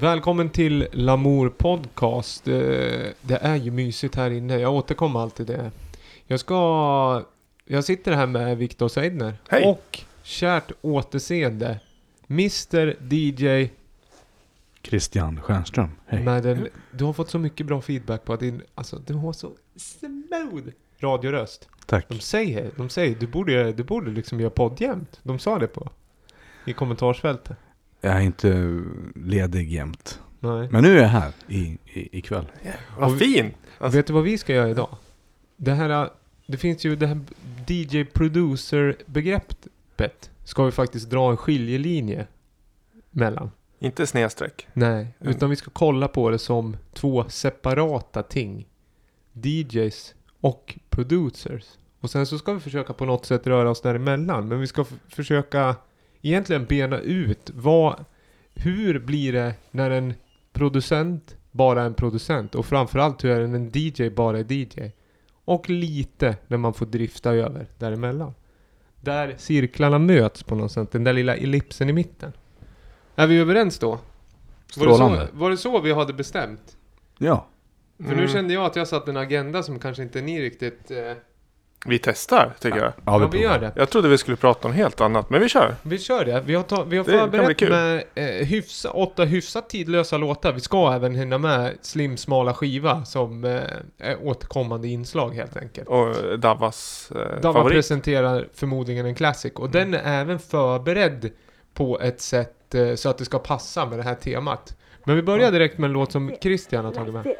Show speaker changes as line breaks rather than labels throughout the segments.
Välkommen till Lamour Podcast. Eh, Det är ju mysigt här inne, jag återkommer alltid till det. Jag ska... Jag sitter här med Viktor Seidner.
Hej.
Och kärt återseende, Mr DJ
Christian Stjernström. Hej.
med en... Du har fått så mycket bra feedback på att din... Alltså, du har så smooth radioröst.
Tack.
De säger, de säger, du borde, du borde liksom göra podd jämt. De sa det på... I kommentarsfältet.
Jag är inte ledig jämt.
Nej.
Men nu är jag här i, i, ikväll.
Vad
Och-
fin! Alltså,
Vet du vad vi ska göra idag? Det här, det finns ju det här DJ producer begreppet. Ska vi faktiskt dra en skiljelinje mellan.
inte snedstreck.
Nej,
Mm.
utan vi ska kolla på det som två separata ting. DJs och producers. Och sen så ska vi försöka på något sätt röra oss däremellan. Men vi ska försöka egentligen bena ut vad, hur blir det när en producent bara är en producent? Och framförallt hur är det när en DJ bara är DJ? Och lite när man får drifta över däremellan. Där cirklarna möts på något sätt, den där lilla ellipsen i mitten. Är vi överens då? Var det, så,
Strålande.
var det så vi hade bestämt?
Ja.
För nu
Mm.
kände jag att jag satt en agenda som kanske inte ni riktigt... Eh,
Vi testar, tycker jag.
ja, vi
provar.
gör det.
Jag trodde vi skulle prata om helt annat, men vi kör.
Vi kör det. Vi har, ta, vi har förberett med eh, hyfsa, åtta hyfsat tidlösa låtar. Vi ska även hinna med Slim smala skiva som eh, är återkommande inslag helt enkelt.
Och Davas eh,
Dava
favorit.
presenterar förmodligen en classic och den är även förberedd på ett sätt eh, så att det ska passa med det här temat. Men vi börjar direkt med en låt som Christian har tagit med.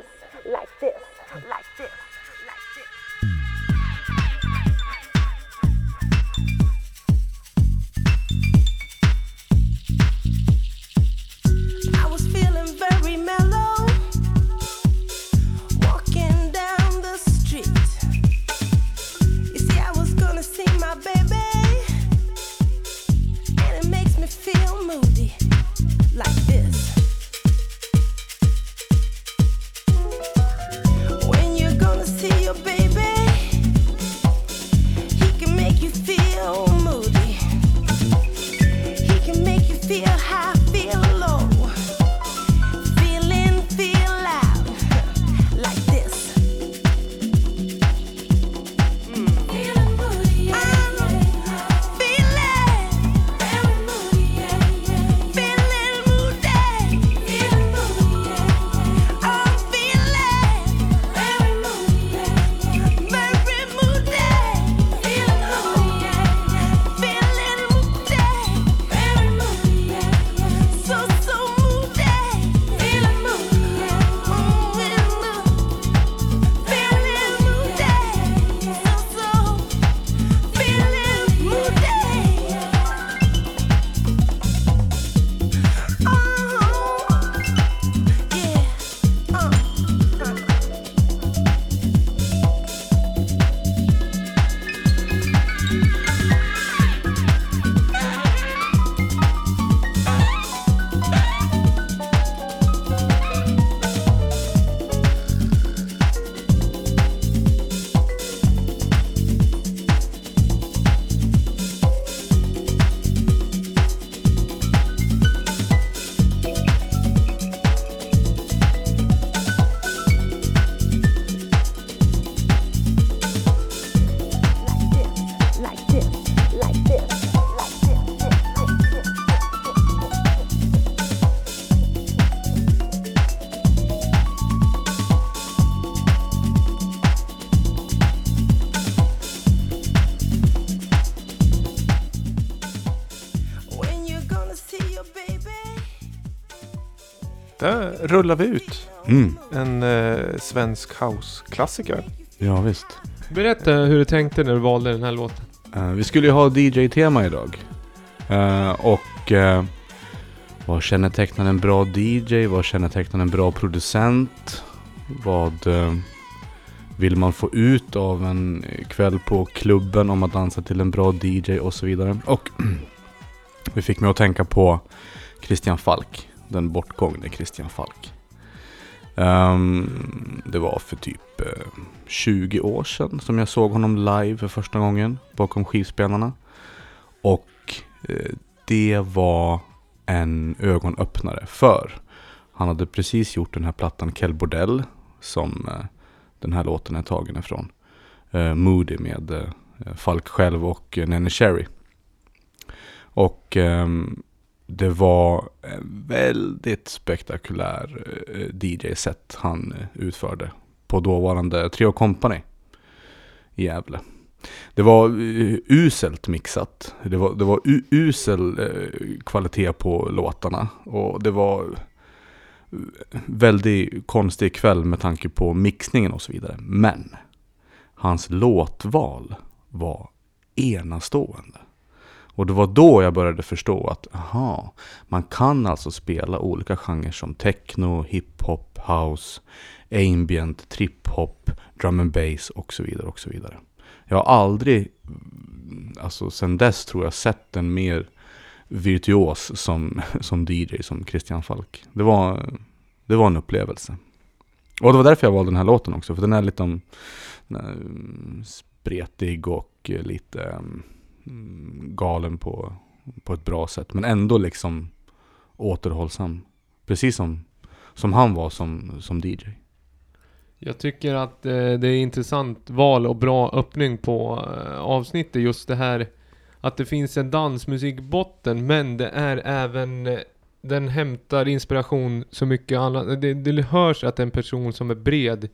Rullar vi ut.
Mm.
En eh, svensk house-klassiker.
Ja, visst.
Berätta hur du tänkte när du valde den här låten.
Eh, vi skulle ju ha DJ-tema idag. Eh, och eh, vad kännetecknar en bra DJ? Vad kännetecknar en bra producent? Vad eh, vill man få ut av en kväll på klubben om att dansa till en bra DJ och så vidare. Och vi fick mig att tänka på Christian Falk. Den bortgångne Christian Falk. Um, det var för typ eh, uh, 20 år sedan som jag såg honom live för första gången bakom skivspelarna. Och uh, det var en ögonöppnare. För han hade precis gjort den här plattan Kell Bordell som uh, den här låten är tagen ifrån. Moody med Falk själv och eh, Nene Cherry. Och um, det var en väldigt spektakulär eh, DJ-set han eh, utförde på dåvarande Trio Company i Gävle. Det var eh, uselt mixat. Det var, det var usel kvalitet på låtarna. Och det var väldigt konstig kväll med tanke på mixningen och så vidare. Men hans låtval var enastående. Och det var då jag började förstå att aha, man kan alltså spela olika genrer som techno, hiphop, house, ambient, trip-hop, drum and bass och så vidare och så vidare. Jag har aldrig, alltså sen dess tror jag, sett en mer virtuos som, som DJ som Christian Falk. Det var, det var en upplevelse. Och det var därför jag valde den här låten också, för den är lite om, mm, spretig och lite ehm, Mm, galen på, på ett bra sätt. Men ändå liksom återhållsam. Precis som, som han var som, som DJ.
Jag tycker att eh, det är intressant val och bra öppning på eh, avsnittet. Just det här att det finns en dansmusikbotten men det är även eh, den hämtar inspiration så mycket annat. Det, det hörs att det är en person som är bred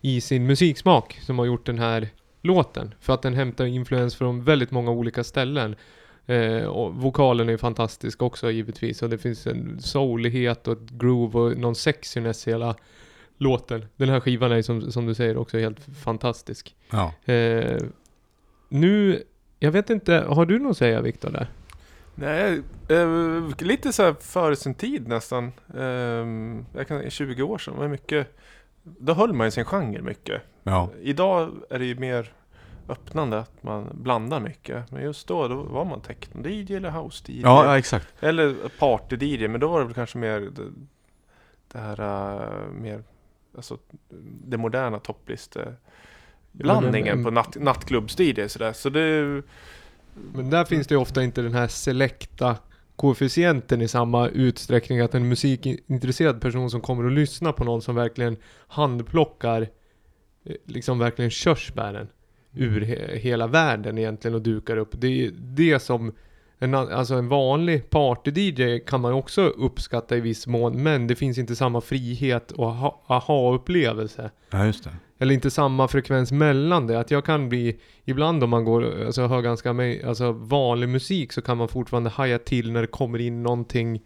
i sin musiksmak som har gjort den här låten. För att den hämtar influens från väldigt många olika ställen. Eh, och vokalen är fantastisk också givetvis. Och det finns en soulighet och ett groove och någon sexiness i hela låten. Den här skivan är som, som du säger också helt fantastisk.
Ja.
Eh, nu, jag vet inte, har du något att säga Viktor där?
Nej, eh, lite så här före sin tid nästan. Eh, jag kan, 20 år sedan var mycket, då höll man ju sin genre mycket.
Ja.
Idag är det ju mer öppnande att man blandar mycket. Men just då, då var man techno-DJ eller house-DJ.
Ja, ja, exakt.
Eller party-DJ, men då var det väl kanske mer det, det här uh, mer, alltså det moderna toppliste blandningen
men-
på natt, nattklubbs-DJ sådär. Så det,
Men där finns det ju ofta inte den här selekta koefficienten i samma utsträckning att en musikintresserad person som kommer och lyssnar på någon som verkligen handplockar eh, liksom verkligen körsbären ur he hela världen egentligen och dukar upp. Det är det som en, alltså en vanlig party-DJ kan man också uppskatta i viss mån men det finns inte samma frihet och aha- aha-upplevelse.
Ja, just det.
Eller inte samma frekvens mellan det. Att jag kan bli, ibland om man går, alltså hör ganska alltså vanlig musik så kan man fortfarande haja till när det kommer in någonting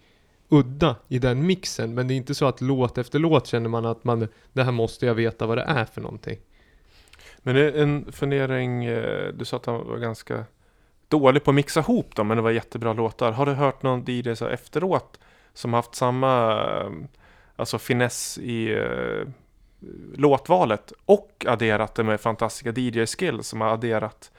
udda i den mixen. Men det är inte så att låt efter låt känner man att man, det här måste jag veta vad det är för någonting.
men det är en fundering, eh, du sa att han var ganska dålig på att mixa ihop dem, men det var jättebra låtar. Har du hört någon DJ så efteråt som haft samma eh, alltså finess i eh, låtvalet och adderat det med fantastiska DJ-skills som har adderat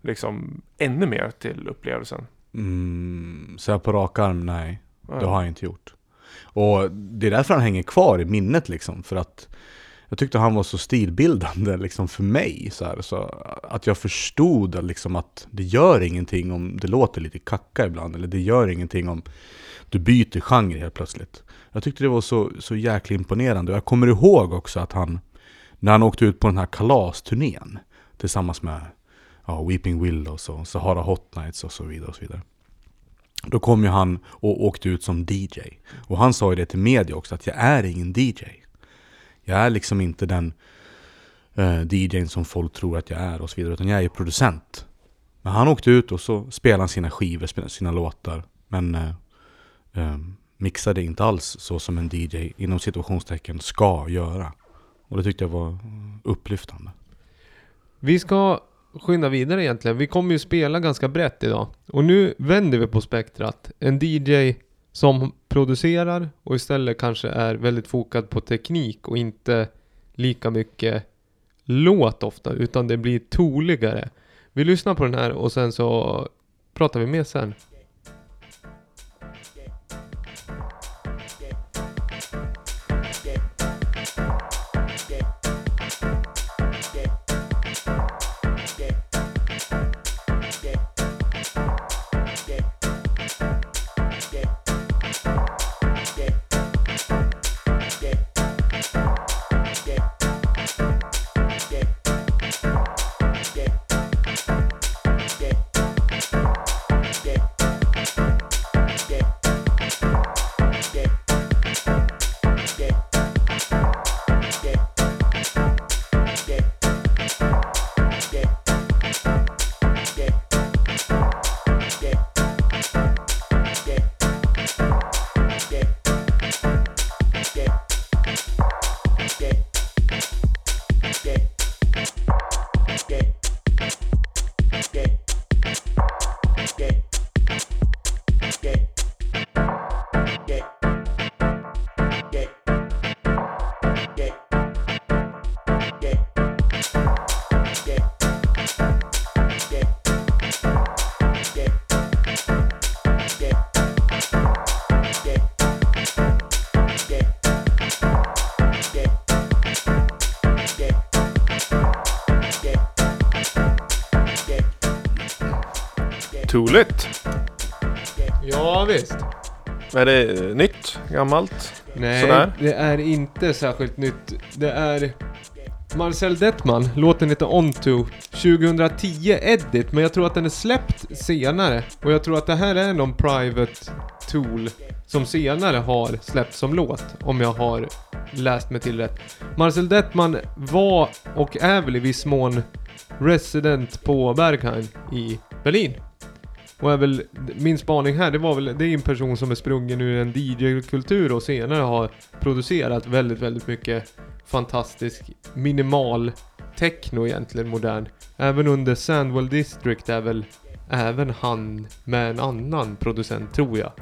liksom ännu mer till upplevelsen?
Mm, så här på rak arm, nej. Det har han inte gjort. Och det är därför han hänger kvar i minnet liksom. För att jag tyckte han var så stilbildande liksom för mig. Så, här, så att jag förstod liksom att det gör ingenting om det låter lite kacka ibland. Eller det gör ingenting om du byter genre helt plötsligt. Jag tyckte det var så, så jäkla imponerande. Och jag kommer ihåg också att han, när han åkte ut på den här kalasturnén tillsammans med ja, Weeping Willows och Sahara Hot Nights och så vidare. Och så vidare. Då kom ju han och åkte ut som DJ. Och han sa ju det till media också, att jag är ingen DJ. Jag är liksom inte den eh, DJn som folk tror att jag är och så vidare, utan jag är ju producent. Men han åkte ut och så spelade han sina skivor, spelade sina låtar. Men eh, eh, mixade inte alls så som en DJ inom situationstecken ska göra. Och det tyckte jag var upplyftande.
Vi ska skynda vidare egentligen. Vi kommer ju spela ganska brett idag. Och nu vänder vi på spektrat. En DJ som producerar och istället kanske är väldigt fokad på teknik och inte lika mycket låt ofta, utan det blir toligare. Vi lyssnar på den här och sen så pratar vi mer sen.
Tooligt.
Ja, visst.
Är det nytt? Gammalt?
Nej,
Sådär.
det är inte särskilt nytt. Det är Marcel Detman, låten heter On To 2010 edit, men jag tror att den är släppt senare. Och jag tror att det här är någon private tool som senare har släppts som låt, om jag har läst mig till rätt. Marcel Detman var och är väl i viss mån resident på Berghain i Berlin. Och är väl, min spaning här, det var väl, det är en person som är sprungen ur en DJ-kultur och senare har producerat väldigt, väldigt mycket fantastisk minimal techno egentligen modern. Även under Sandwell District är väl även han med en annan producent, tror jag.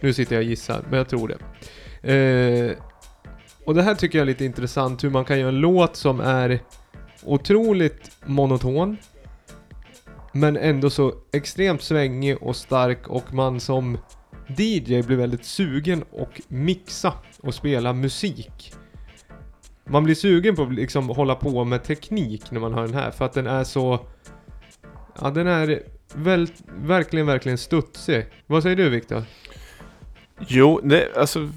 Nu sitter jag och gissar, men jag tror det. Eh, och det här tycker jag är lite intressant, hur man kan göra en låt som är otroligt monoton, men ändå så extremt svängig och stark och man som DJ blir väldigt sugen och mixa och spela musik. Man blir sugen på att liksom hålla på med teknik när man hör den här för att den är så... Ja, den är väl, verkligen, verkligen studsig. Vad säger du Viktor?
Jo, det, alltså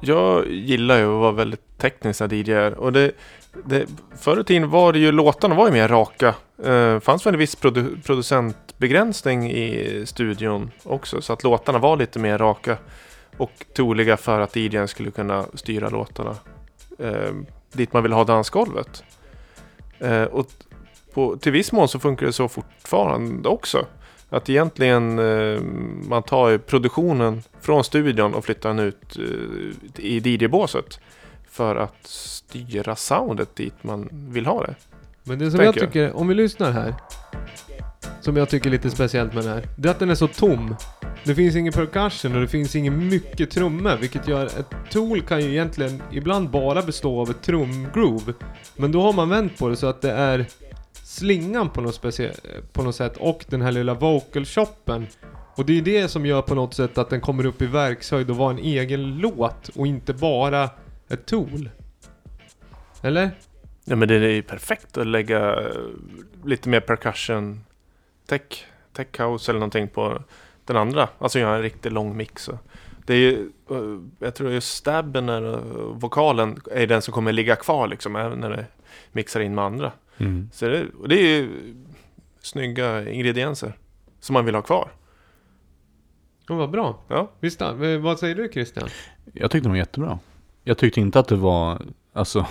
jag gillar ju att vara väldigt teknisk när DJ är. Och det, det, förr i tiden var det ju, låtarna var ju mer raka. Eh, fanns väl en viss produ producentbegränsning i studion också. Så att låtarna var lite mer raka. Och troliga för att DJn skulle kunna styra låtarna. Eh, dit man vill ha dansgolvet. Eh, och på, till viss mån så funkar det så fortfarande också. Att egentligen eh, man tar produktionen från studion och flyttar den ut eh, i DJ-båset. För att styra soundet dit man vill ha det.
Men det som jag
jag.
tycker, om vi lyssnar här. Som jag tycker är lite speciellt med den här. Det är att den är så tom. Det finns ingen percussion och det finns ingen mycket trummor. Vilket gör ett tool kan ju egentligen ibland bara bestå av ett trumgroove. Men då har man vänt på det så att det är slingan på något, specie- på något sätt och den här lilla vocal shoppen. Och det är det som gör på något sätt att den kommer upp i verkshöjd och vara en egen låt och inte bara ett tool. Eller?
Ja men det är ju perfekt att lägga eh, lite mer percussion tech, tech house eller någonting på den andra. Alltså göra en riktigt lång mix. Det är ju, eh, jag tror just stabben och vokalen är den som kommer ligga kvar liksom även när det mixar in med andra.
Mm.
Så det, och det är ju snygga ingredienser som man vill ha kvar.
Ja, vad bra.
Ja.
Visst, eh, vad säger du Christian?
Jag tyckte den var jättebra. Jag tyckte inte att det var, alltså,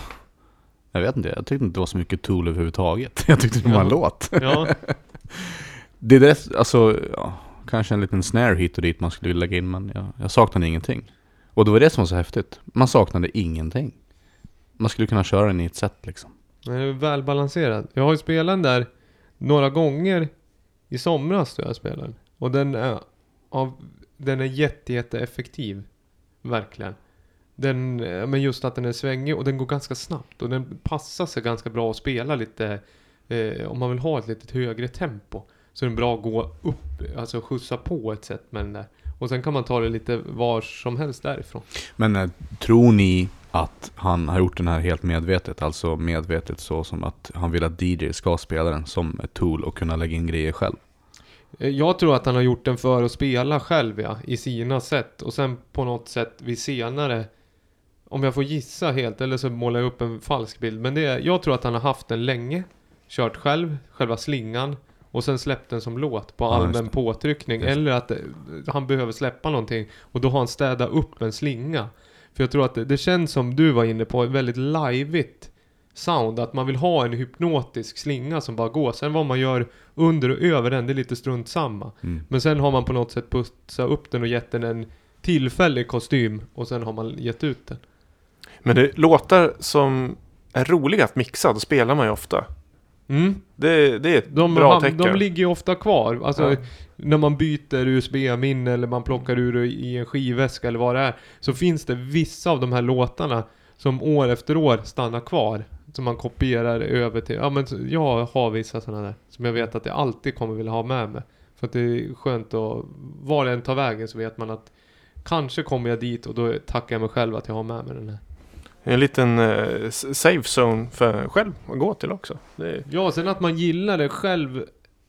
jag vet inte, jag tyckte inte det var så mycket Tool överhuvudtaget. Jag tyckte det var en
Ja.
låt.
Ja,
Det är det, alltså, ja, kanske en liten snare hit och dit man skulle vilja lägga in, men jag, jag saknade ingenting. Och det var det som var så häftigt. Man saknade ingenting. Man skulle kunna köra den i ett set liksom.
den är välbalanserad. Jag har ju spelat den där några gånger i somras då jag spelade. Och den är, av, den är jätte, jätte effektiv. Verkligen. Den, eh, men just att den är svängig och den går ganska snabbt. Och den passar sig ganska bra att spela lite, eh, om man vill ha ett lite högre tempo. Så är den bra att gå upp, alltså skjutsa på ett sätt med den där. Och sen kan man ta det lite var som helst därifrån.
Men eh, tror ni att han har gjort den här helt medvetet? Alltså medvetet så som att han vill att DJ ska spela den som ett tool och kunna lägga in grejer själv?
Eh, Jag tror att han har gjort den för att spela själv ja, i sina sätt. Och sen på något sätt vid senare, om jag får gissa helt, eller så målar jag upp en falsk bild. Men det är, jag tror att han har haft den länge, kört själv, själva slingan. Och sen släppt den som låt på
Ja,
allmän
det.
påtryckning. Eller att eh, han behöver släppa någonting. Och då har han städat upp en slinga. För jag tror att det, det känns som du var inne på, väldigt liveigt sound. Att man vill ha en hypnotisk slinga som bara går. Sen vad man gör under och över den, det är lite strunt samma.
Mm.
Men sen har man på något sätt putsat upp den och gett den en tillfällig kostym. Och sen har man gett ut den.
Men det låtar som är roliga att mixa, då spelar man ju ofta.
Mm.
Det, det är ett
De,
bra tecken.
de ligger ju ofta kvar. Alltså
Ja.
när man byter USB-minne eller man plockar ur i en skivväska eller vad det är. Så finns det vissa av de här låtarna som år efter år stannar kvar. Som man kopierar över till. Ja men jag har vissa sådana där. Som jag vet att jag alltid kommer vilja ha med mig. För att det är skönt att, var det än tar vägen så vet man att Kanske kommer jag dit och då tackar jag mig själv att jag har med mig den här.
En liten eh, safe zone för en själv att gå till också. Är,
Ja, sen att man gillar det själv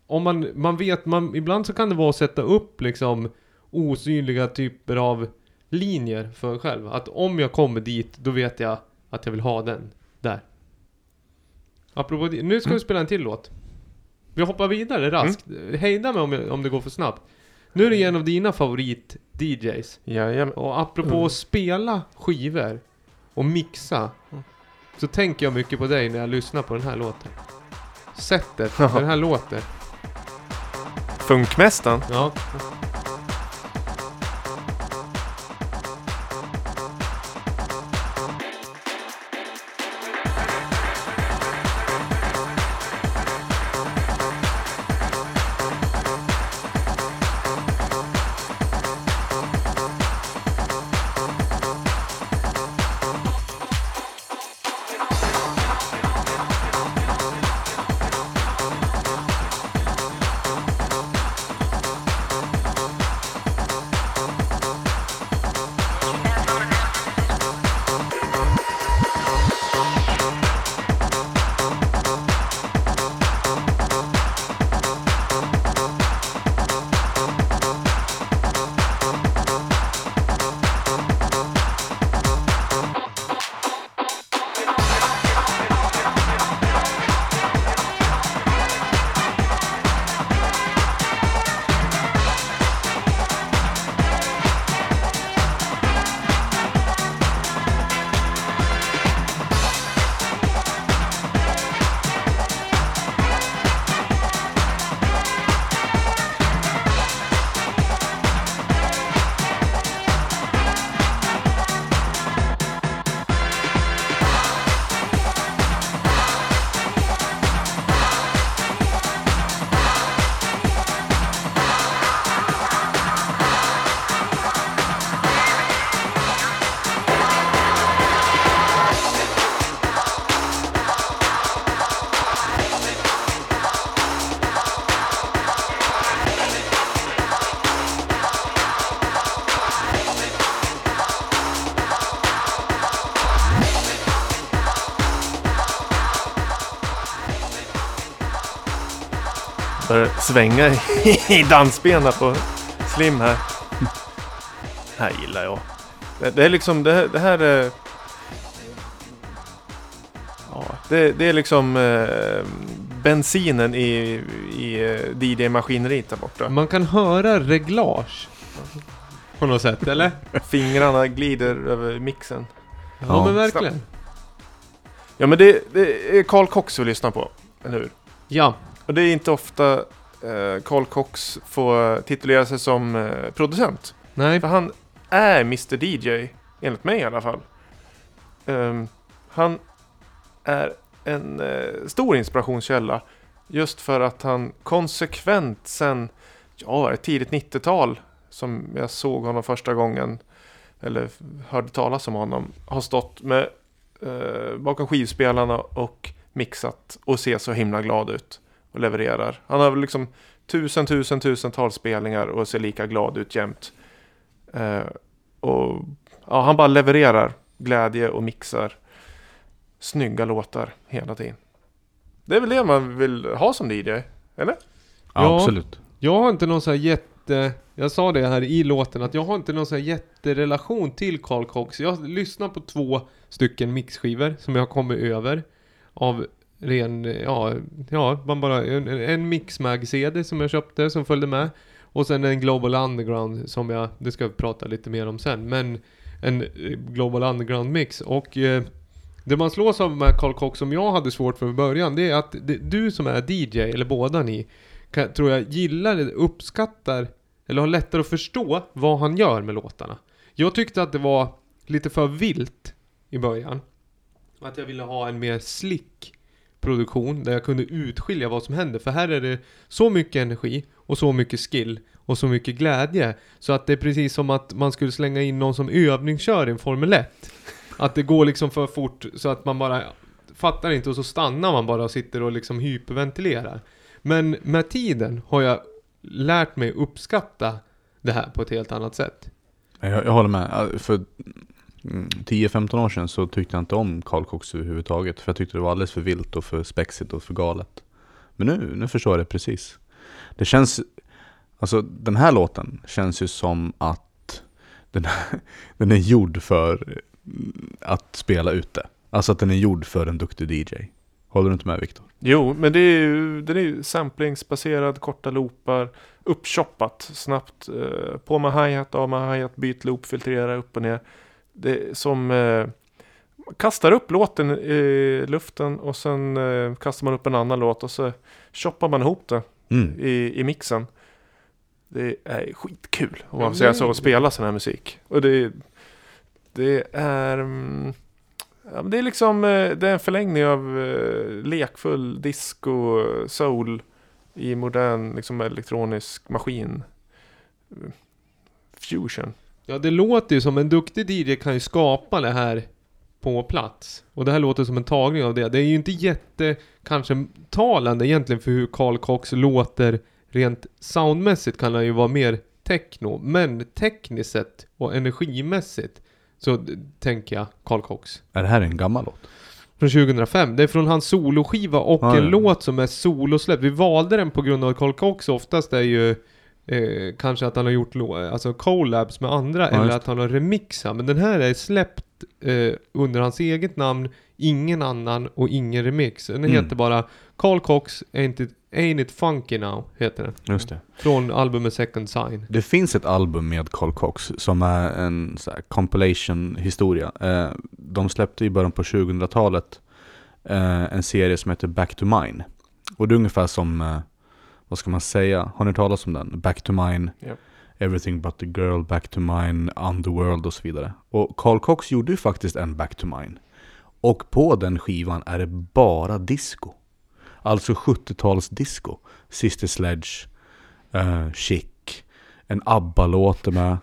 om man, man vet, man, ibland så kan det vara att sätta upp liksom osynliga typer av linjer för en själv. Att om jag kommer dit, då vet jag att jag vill ha den där. Apropå det, nu ska vi spela en till låt. Vi hoppar vidare raskt. Hejda mig om, jag, om det går för snabbt. Nu är det en av dina favorit-DJs.
Jajamän.
Och apropå
Mm.
att spela skivor och mixa. Så tänker jag mycket på dig när jag lyssnar på den här låten. Sättet den här låter.
Funkmästaren.
Ja.
Börjar svänga i, dansbenen på Slim här. Det här gillar jag. Det, det är liksom, det, här- det här är... Ja, det, det är liksom eh, bensinen i, i eh, DJ-maskineriet där borta.
Man kan höra reglage. På något sätt, eller?
Fingrarna glider över mixen.
Ja,
Ja.
men verkligen.
Ja men det, det är Carl Cox vi lyssnar på, eller hur?
Ja.
Och det är inte ofta eh, Carl Cox får titulera sig som eh, producent.
Nej.
För han är Mr DJ, enligt mig i alla fall. Ehm, han är en eh, stor inspirationskälla. Just för att han konsekvent sen, ja, tidigt 90-tal, som jag såg honom första gången, eller hörde talas om honom, har stått med eh, bakom skivspelarna och mixat och ser så himla glad ut och levererar. Han har väl liksom tusen, tusen, tusentals spelningar och ser lika glad ut jämt. Eh, och ja, han bara levererar glädje och mixar snygga låtar hela tiden. Det är väl det man vill ha som DJ, eller?
Ja,
Ja.
absolut.
Jag har inte någon så här jätte... Jag sa det här i låten att jag har inte någon så här jätterelation till Carl Cox. Jag lyssnar på två stycken mixskivor som jag har kommit över. Av ren, ja, ja, man bara, en, en Mixmag-CD som jag köpte som följde med. Och sen en Global Underground som jag, det ska vi prata lite mer om sen. Men en eh, Global Underground mix. Och eh, det man slås av med Carl Cox som jag hade svårt för i början, det är att det, du som är DJ, eller båda ni, kan, tror jag gillar, uppskattar, eller har lättare att förstå vad han gör med låtarna. Jag tyckte att det var lite för vilt i början. Att jag ville ha en mer slick produktion där jag kunde utskilja vad som händer. För här är det så mycket energi och så mycket skill och så mycket glädje. Så att det är precis som att man skulle slänga in någon som övningskör i en Formel 1. Att det går liksom för fort så att man bara fattar inte och så stannar man bara och sitter och liksom hyperventilerar. Men med tiden har jag lärt mig uppskatta det här på ett helt annat sätt.
Jag, jag håller med. För 10-15 år sedan så tyckte jag inte om Carl Cox överhuvudtaget. För jag tyckte det var alldeles för vilt och för spexigt och för galet. Men nu, nu förstår jag det precis. Det känns, alltså den här låten känns ju som att den, den är gjord för mm, att spela ute. Alltså att den är gjord för en duktig DJ. Håller du inte med Viktor?
Jo, men det är ju, den är ju samplingsbaserad, korta loopar, uppchoppat, snabbt. Eh, på med hi-hat, av med hi-hat, byt loop, filtrera upp och ner. Det som eh, kastar upp låten i luften och sen eh, kastar man upp en annan låt och så choppar man ihop det
Mm.
i, i mixen. Det är skitkul om man
det-
så, att spela sån här musik. Och det, det är... mm, Ja, men det är liksom eh, det är en förlängning av eh, lekfull disco, soul i modern liksom, elektronisk maskin. Eh, Fusion.
Ja, det låter ju som en duktig DJ kan ju skapa det här på plats. Och det här låter som en tagning av det. Det är ju inte jätte, kanske talande egentligen för hur Carl Cox låter rent soundmässigt kan han ju vara mer techno. Men tekniskt sett och energimässigt så tänker jag Carl Cox.
Är det här en gammal låt?
Från 2005. Det är från hans soloskiva och
Ja,
en
ja.
låt som är solosläppt. Vi valde den på grund av att Carl Cox oftast är ju eh, kanske att han har gjort alltså collabs med andra
Ja,
eller att han har remixat. Men den här är släppt eh, under hans eget namn, ingen annan och ingen remix. Den
Mm.
heter bara Carl Cox Ain't It, Ain't It Funky Now, heter den.
Just det.
Från albumet Second Sign.
Det finns ett album med Carl Cox som är en så här compilation historia. Eh, de släppte i början på 2000-talet eh, en serie som heter Back to Mine. Och det är ungefär som, eh, vad ska man säga, har ni talas om den? Back to Mine,
Japp.
Everything But The Girl, Back to Mine, Underworld och så vidare. Och Carl Cox gjorde ju faktiskt en Back to Mine. Och på den skivan är det bara disco. Alltså 70-tals disco. Sister Sledge, uh, Chic, en ABBA-låt med.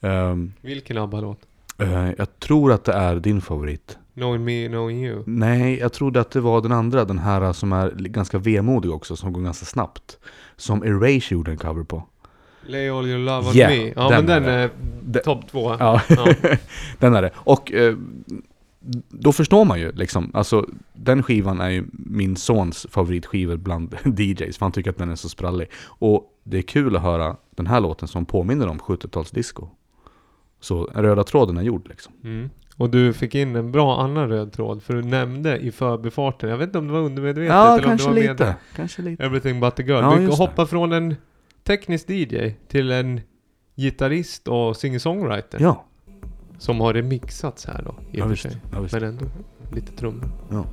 Ehm,
Vilken ABBA-låt?
eh, jag tror att det är din favorit.
Knowing Me, Knowing You.
Nej, jag trodde att det var den andra, den här som är ganska vemodig också, som går ganska snabbt. Som Erasure gjorde en cover på.
Lay All Your Love On
Yeah,
Me. Ja
den
men den
är
är topp två.
Ja,
Ja.
den är det. Och eh, då förstår man ju liksom, alltså den skivan är ju min sons favoritskivor bland DJs, för han tycker att den är så sprallig. Och det är kul att höra den här låten som påminner om 70-talsdisco. Så röda tråden är gjord liksom.
Mm. Och du fick in en bra annan röd tråd, för du nämnde i förbifarten, jag vet inte om det var undermedvetet
Ja,
eller om det var
lite.
medvetet.
Kanske lite.
Everything but the girl.
Ja,
vi
just det.
hoppar från en teknisk DJ till en gitarrist och singer-songwriter.
Ja,
Som har remixats här då, i
ja
och för
visst.
sig.
Ja.
Men ändå lite trummor.
Ja.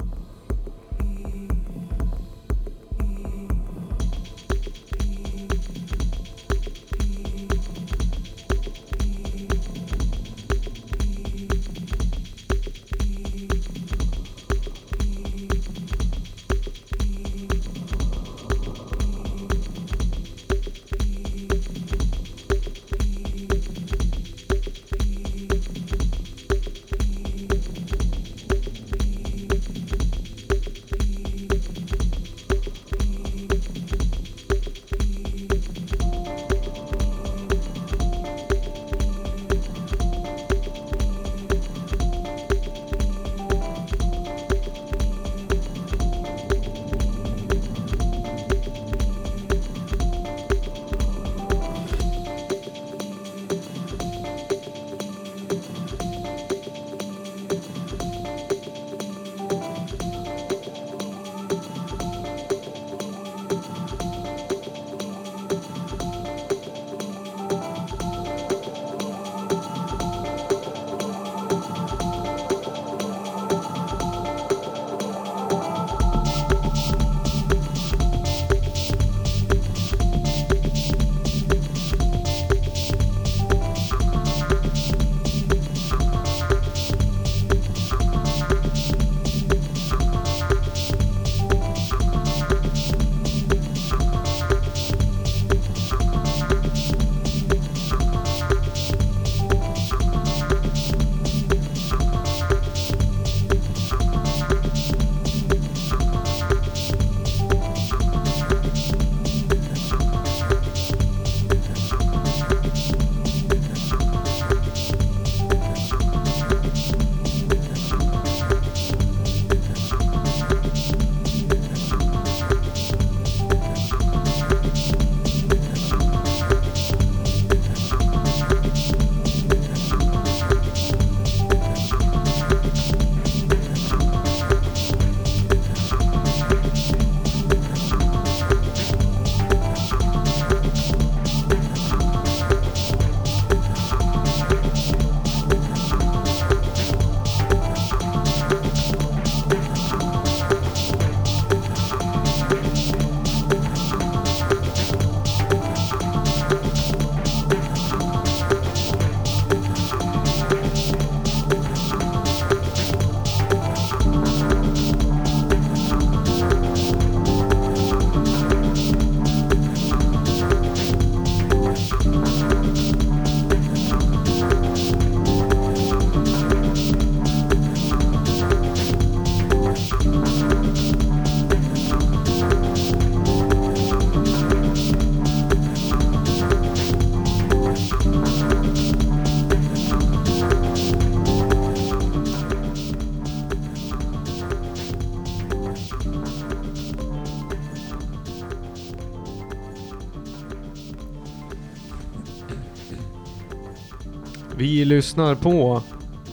Vi lyssnar på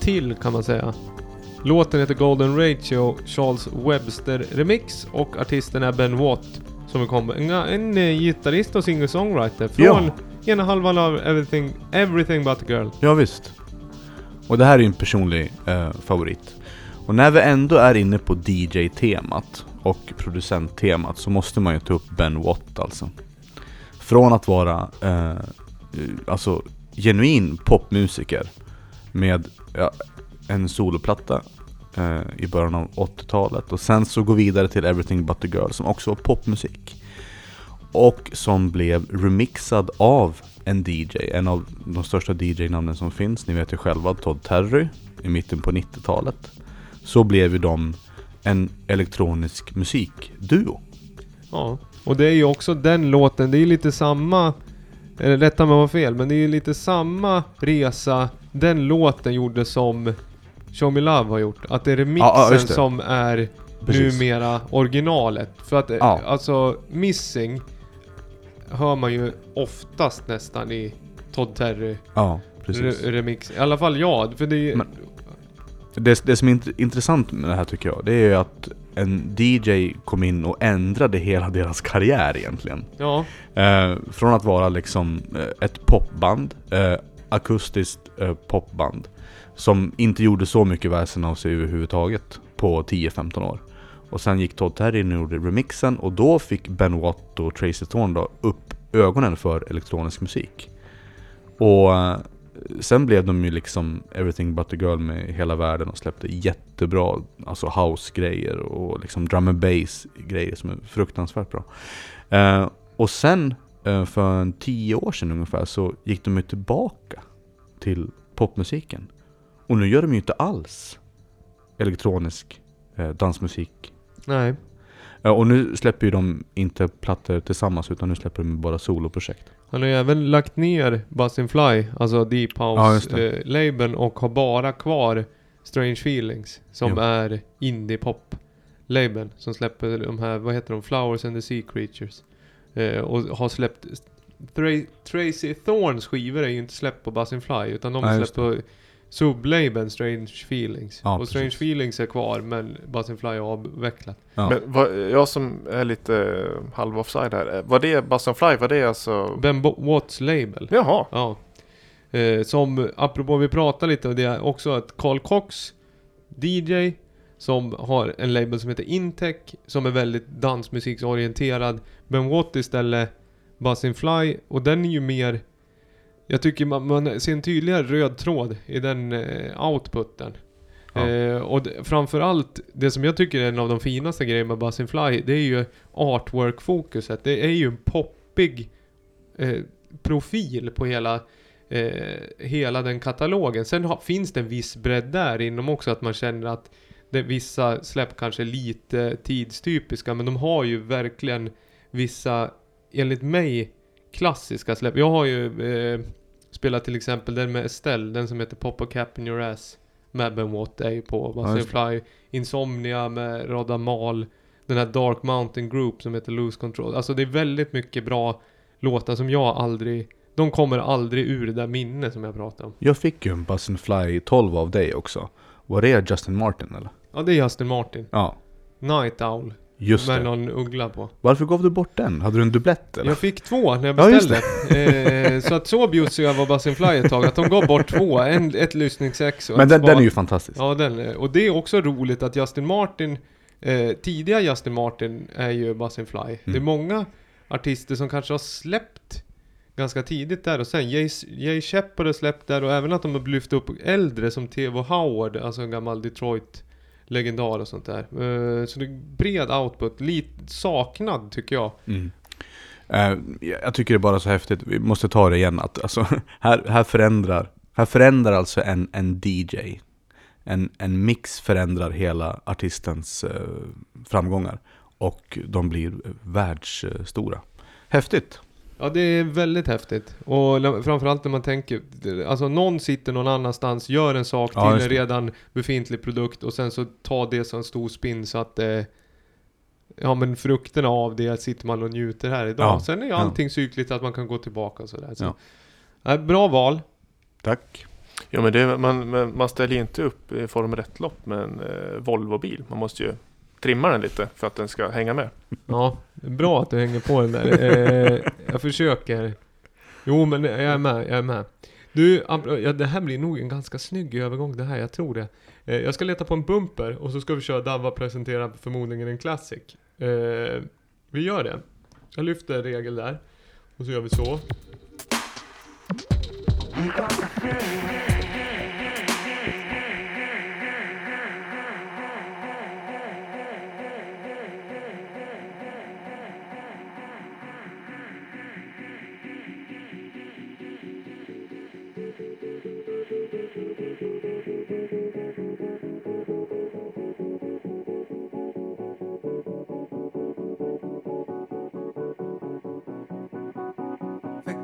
till kan man säga. Låten heter Golden Ratio, Charles Webster Remix och artisten är Ben Watt. Som kom, en, en eh, gitarrist och singer-songwriter från
Ja.
ena halvan av Everything, Everything But a Girl.
Ja, visst. Och det här är ju en personlig eh, favorit. Och när vi ändå är inne på DJ-temat och producenttemat så måste man ju ta upp Ben Watt alltså. Från att vara eh, alltså genuin popmusiker med ja, en soloplatta eh, i början av 80-talet och sen så gå vidare till Everything But a Girl som också var popmusik. Och som blev remixad av en DJ, en av de största DJ-namnen som finns. Ni vet ju själva Todd Terry i mitten på 90-talet. Så blev ju de en elektronisk musikduo.
Ja, och det är ju också den låten, det är ju lite samma, eller rätta mig om jag har fel, men det är ju lite samma resa den låten gjorde som Show Me Love har gjort. Att det är remixen
Ja, ja, just det.
som är
Precis.
numera originalet. För att eh,
Ja.
alltså Missing hör man ju oftast nästan i Todd Terry
Ja, precis.
re remix. I alla fall jag, för det är
Men- Det, det som är int- intressant med det här tycker jag, det är ju att en DJ kom in och ändrade hela deras karriär egentligen.
Ja,
Eh, från att vara liksom eh, ett popband, eh, akustiskt eh, popband, som inte gjorde så mycket väsen av sig överhuvudtaget på 10-15 år. Och sen gick Todd Terry in och gjorde remixen och då fick Ben Watt och Tracy Thorn då upp ögonen för elektronisk musik. Och eh, sen blev de ju liksom Everything But A Girl med hela världen och släppte jättebra alltså house-grejer och liksom drum and bass-grejer som är fruktansvärt bra. Eh, och sen eh, för en tio år sedan ungefär så gick de ju tillbaka till popmusiken. Och nu gör de ju inte alls elektronisk eh, dansmusik.
nej.
Eh, och nu släpper ju de inte plattor tillsammans utan nu släpper de bara soloprojekt.
Han har ju även lagt ner Buzzin Fly, alltså Deep
Ja, just det.
House-labeln och har bara kvar Strange Feelings som
Jo.
är indie-pop-labeln som släpper de här, vad heter de, Flowers and the Sea Creatures. Eh, och har släppt Tra- Tracy Thorns skivor är ju inte släppt på Buzzin Fly utan de
just
släppt på sublabeln Strange Feelings.
Ja,
och Strange
precis.
Feelings är kvar men Buzzin Fly är avvecklat.
Ja.
Men vad, jag som är lite eh, halv offside här. eh, Var det Buzz and Fly? Var det alltså...
Ben Bo- Watts label.
Jaha.
Ja. Eh, som, apropå vi pratade lite om det, är också att Carl Cox, DJ, som har en label som heter Intech, som är väldigt dansmusiksorienterad. Ben Watt istället Buzzin Fly, och den är ju mer jag tycker man, man ser en tydligare röd tråd i den eh, outputen.
Ja.
Eh, och framförallt, det som jag tycker är en av de finaste grejerna med Buzzin Fly, det är ju artwork-fokuset. Det är ju en poppig eh, profil på hela, eh, hela den katalogen. Sen har, finns det en viss bredd där inom också, att man känner att det, vissa släpp kanske är lite tidstypiska, men de har ju verkligen vissa, enligt mig, klassiska släpp. Jag har ju spelat till exempel den med Estelle, den som heter Pop a Cap in Your Ass. Med Ben Watt är ju på
Ja,
Buzzin
just
Fly. Insomnia med Rodda Mal. Den här Dark Mountain Group som heter Lose Control. Alltså det är väldigt mycket bra låtar som jag aldrig... De kommer aldrig ur det där minnet som jag pratar om.
Jag fick ju en Buzz and Fly 12 av dig också. Var det Justin Martin eller?
Ja, det är Justin Martin.
Ja,
Night Owl.
Just
med
det.
någon uggla på.
Varför gav du bort den? Hade du en dubblett eller?
Jag fick två när jag
Ja,
beställde. eh, så att så bjussig jag var Buzzin Fly ett tag, att de gav bort två. En, ett lyssningsex och
Men den, den är ju fantastisk.
Ja, den är, och det är också roligt att Justin Martin, eh, tidiga Justin Martin är ju Buzzin Fly. Det är många artister som kanske har släppt ganska tidigt där och sen Jay, Jay Shepard har släppt där och även att de har lyft upp äldre som T.V. Howard, alltså en gammal Detroit legendar och sånt där. Eh, så det är bred output, lite saknad tycker jag.
Mm. Eh, jag tycker det är bara så häftigt, vi måste ta det igen, att alltså, här, här förändrar, här förändrar alltså en, en DJ, en, en mix förändrar hela artistens eh, framgångar. Och de blir världsstora. Häftigt!
Ja det är väldigt häftigt. Och framförallt när man tänker, alltså någon sitter någon annanstans, gör en sak
Ja,
till
just
en redan befintlig produkt och sen så tar det som en stor spin så att eh, Ja men frukterna av det sitter man och njuter här idag.
Ja,
Sen är ju
ja.
allting cykligt att man kan gå tillbaka och sådär. Så.
Ja.
Nej, bra val.
Tack!
Ja men det, man, man, ställer ju inte upp i Formel 1-lopp med en eh, Volvo-bil. Man måste ju trimma den lite för att den ska hänga med.
Ja, bra att du hänger på den där. Eh, jag försöker. Jo, men jag är med, jag är med. Du, ja, det här blir nog en ganska snygg övergång det här, jag tror det. Eh, jag ska leta på en bumper och så ska vi köra Davva presentera förmodligen en classic. Eh, vi gör det. Jag lyfter regel där. Och så gör vi så.
You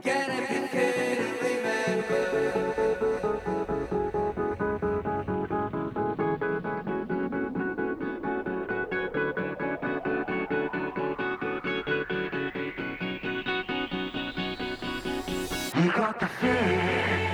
got the feeling.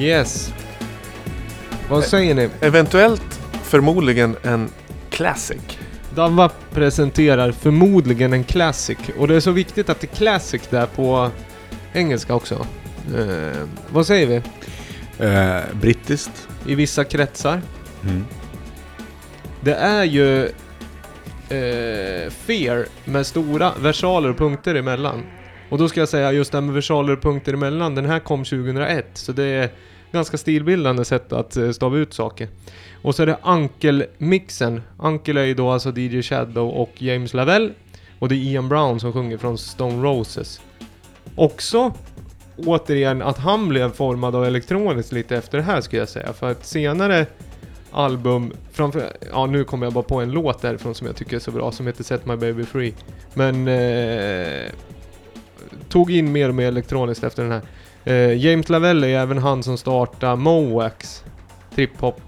Yes. Vad säger ni?
Eventuellt förmodligen en Classic.
Davva presenterar förmodligen en classic. Och det är så viktigt att det är classic där på engelska också. Eh, vad säger vi?
Eh, brittiskt.
I vissa kretsar.
Mm.
Det är ju eh, Fear med stora versaler och punkter emellan. Och då ska jag säga just det här med versaler och punkter emellan, den här kom 2001. Så det är ganska stilbildande sätt att eh, stava ut saker. Och så är det Ankel-mixen. Ankel är ju då alltså DJ Shadow och James Lavelle. Och det är Ian Brown som sjunger från Stone Roses. Också återigen att han blev formad av elektroniskt lite efter det här skulle jag säga. För att senare album, framför, ja nu kommer jag bara på en låt därifrån som jag tycker är så bra som heter Set My Baby Free. Men eh, tog in mer och mer elektroniskt efter den här. Eh, James Lavelle är även han som startade Mowax trip-hop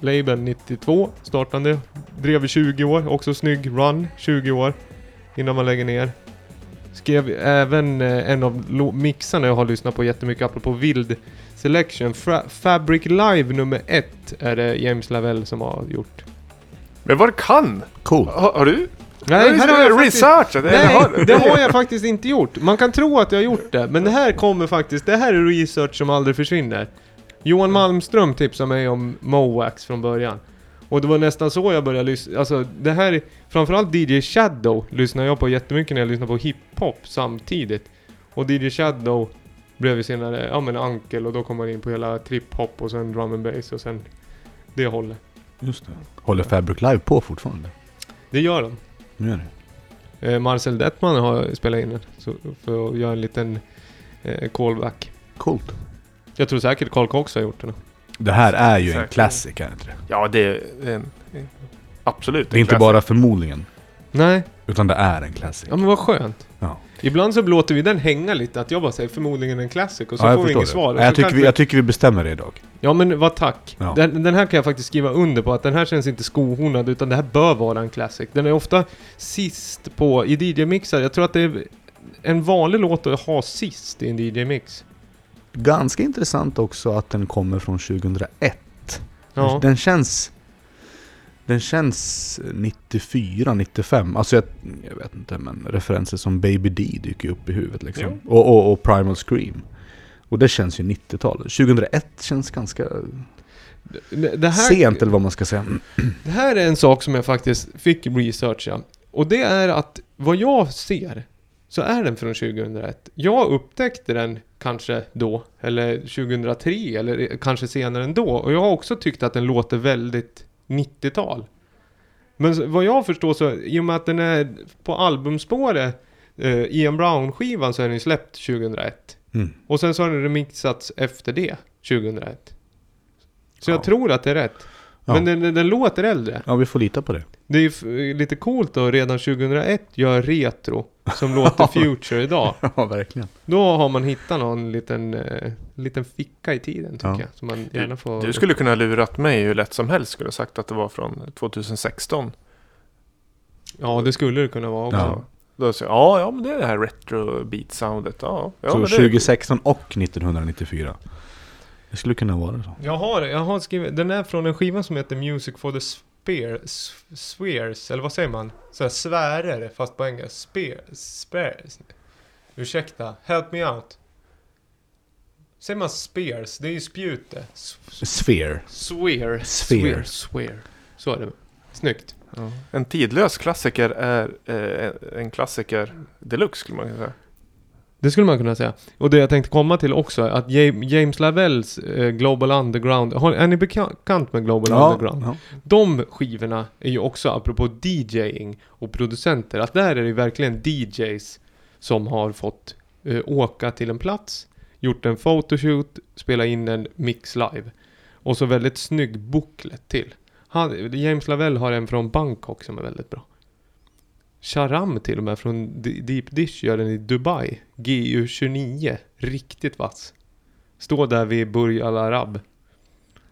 label 92 startande. Drev i 20 år, också snygg run 20 år innan man lägger ner. Skrev även eh, en av mixarna jag har lyssnat på jättemycket apropå vild selection. Fra- Fabric Live nummer ett är det James Lavelle som har gjort.
Men vad du kan!
Cool.
Har, har du?
Nej, här har jag
researchat?
Nej, det har jag faktiskt inte gjort. Man kan tro att jag har gjort det, men det här kommer faktiskt, det här är research som aldrig försvinner. Johan Malmström tipsade mig om Mowax från början. Och det var nästan så jag började lyssna, alltså det här, framförallt DJ Shadow lyssnar jag på jättemycket när jag lyssnar på hiphop samtidigt. Och DJ Shadow blev ju senare, ja men Ankel och då kom man in på hela trip-hop och sen drum and bass och sen det hållet.
Just det. Håller Fabric Live på fortfarande?
Det gör de.
Nu är det.
Eh, Marcel Detman har spelat in den så, för att göra en liten eh, callback.
Coolt.
Jag tror säkert Carl Cox har gjort den.
Det här är ju en
Säkert.
klassiker, är det inte det?
Ja, det är en, en, absolut.
Det är
en
inte
classic.
bara förmodligen,
Nej,
utan det är en klassiker.
ja men vad skönt.
Ja.
Ibland så låter vi den hänga lite, att jag bara säger förmodligen en classic och så
Ja,
får vi inget
det.
svar.
Jag, tycker
kanske
vi, jag tycker vi bestämmer det idag.
Ja men vad tack.
Ja.
Den, den här kan jag faktiskt skriva under på att den här känns inte skohornad utan det här bör vara en classic. Den är ofta sist på, i DJ-mixar, jag tror att det är en vanlig låt att ha sist i en DJ-mix.
Ganska intressant också att den kommer från 2001.
Ja.
Den känns... Den känns 94, 95. Alltså jag, jag vet inte men referenser som Baby D dyker upp i huvudet liksom. Och, och, och Primal Scream. Och det känns ju 90-tal. 2001 känns ganska
här,
sent eller vad man ska säga.
Det här är en sak som jag faktiskt fick researcha. Och det är att vad jag ser så är den från 2001. Jag upptäckte den kanske då, eller 2003, eller kanske senare ändå. Och jag har också tyckt att den låter väldigt 90-tal. Men vad jag förstår så, i och med att den är på albumspåret, eh, Ian Brown-skivan, så är den släppt 2001.
Mm.
Och sen så har den remixats efter det, 2001. Så
Ja.
jag tror att det är rätt.
Ja.
Men den, den, den låter äldre.
Ja, vi får lita på det.
Det är ju lite coolt då, redan 2001 gör retro som låter future idag.
Ja, verkligen.
Då har man hittat någon liten, eh, liten ficka i tiden tycker
Ja.
jag. Som man gärna får...
Du skulle kunna ha lurat mig hur lätt som helst. Skulle ha sagt att det var från 2016.
Ja, det skulle det kunna vara också.
Ja.
Då säger jag, ja, ja, men det är det här retro beat soundet. Ja, ja
så
men det,
2016 och 1994. Det skulle kunna vara så.
Jag har, jag har skrivit, den är från en skiva som heter Music for the Spear, s- Spheres, eller vad säger man? Såhär sfärer, fast på engelska. Spear, spears. Ursäkta, help me out. Säger man spears? Det är ju spjute.
Sphere.
Swear.
Sphere.
Swear. Så är det. Snyggt.
ja. En tidlös klassiker är eh, en klassiker deluxe skulle man kunna säga.
Det skulle man kunna säga. Och det jag tänkte komma till också, är att Ja- James Lavells eh, Global Underground, har, är ni bekant med Global Underground?
ja.
De skivorna är ju också, apropå DJing och producenter, att där är det verkligen DJs som har fått eh, åka till en plats, gjort en photoshoot, spela in en mix live. Och så väldigt snygg booklet till. Han, James Lavelle har en från Bangkok som är väldigt bra. Charam till och med från Deep Dish gör den i Dubai. GU29. Riktigt vass. Står där vid Burj Al Arab.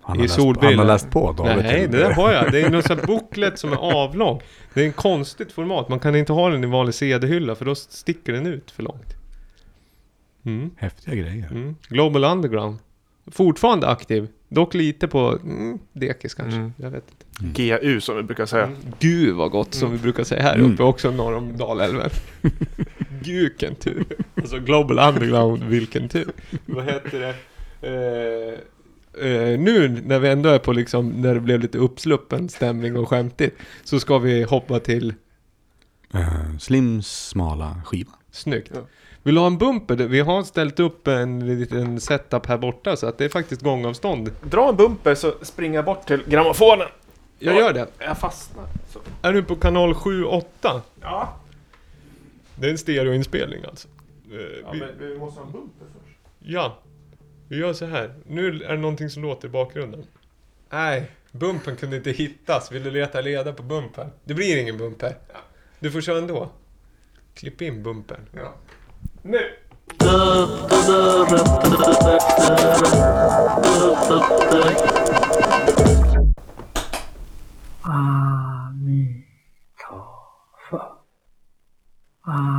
Han,
I
har läst, han har läst på David.
Nej, det där har jag. Det är någon sån här booklet som är avlång. Det är en konstigt format. Man kan inte ha den i vanlig CD-hylla för då sticker den ut för långt. Mm.
Häftiga grejer.
Mm. Global Underground. Fortfarande aktiv. Dock lite på mm, dekis kanske.
Mm.
Jag vet inte.
GU som vi brukar säga.
Mm. Gud vad gott som vi brukar säga här
Mm.
uppe också norr om Dalälven. Gud vilken tur. Alltså Global Underground, vilken tur. Vad heter det? Eh, eh, nu när vi ändå är på liksom, när det blev lite uppsluppen stämning och skämtigt. Så ska vi hoppa till
Eh, Slims smala skiva.
Snyggt.
Ja.
Vill du ha en bumper? Vi har ställt upp en liten setup här borta så att det är faktiskt gångavstånd.
Dra en bumper så springer jag bort till grammofonen.
Jag gör det.
Jag fastnar. Så.
Är du på kanal 7-8?
Ja,
Det är en stereoinspelning alltså. Eh,
ja
vi,
men vi måste ha en bumper först.
ja, vi gör så här. Nu är det någonting som låter i bakgrunden. Nej, bumpen kunde inte hittas. Vill du leta leda på bumpen? Det blir ingen bumper. Du får köra ändå. Klipp in bumpen.
Ja.
ね。あ
ーみとー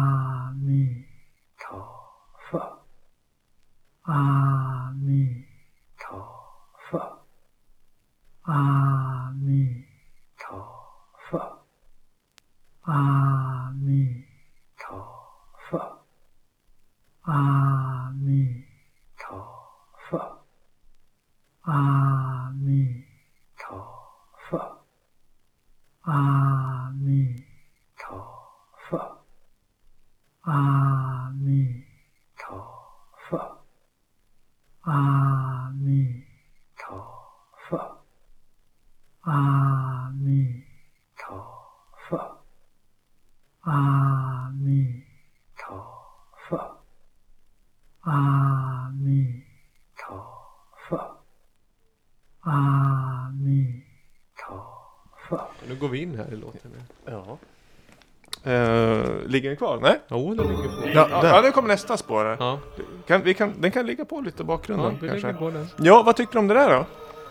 kvar? Nej?
Jo, den ligger på.
Ja, ja, nu kommer nästa spår här.
Ja,
Kan, vi kan, den kan ligga på lite i bakgrunden
ja vi
kanske.
lägger på den.
Ja, vad tycker du om det där då? Är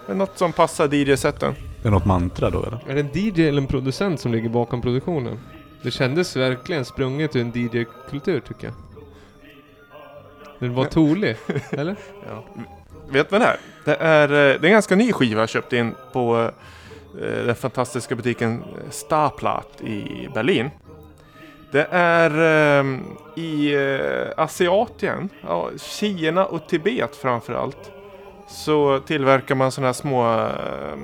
det något som passar DJ-sätten?
Det är något mantra då eller?
Är det en DJ eller en producent som ligger bakom produktionen? Det kändes verkligen sprunget ur en DJ-kultur tycker jag. Den var tolig, eller?
Ja. Vet vad det är? Det är, eh, det är en ganska ny skiva jag köpte in på eh, den fantastiska butiken Starplat i Berlin. Det är eh, i eh, Asiatien, ja, Kina och Tibet framförallt. Så tillverkar man sådana här små eh,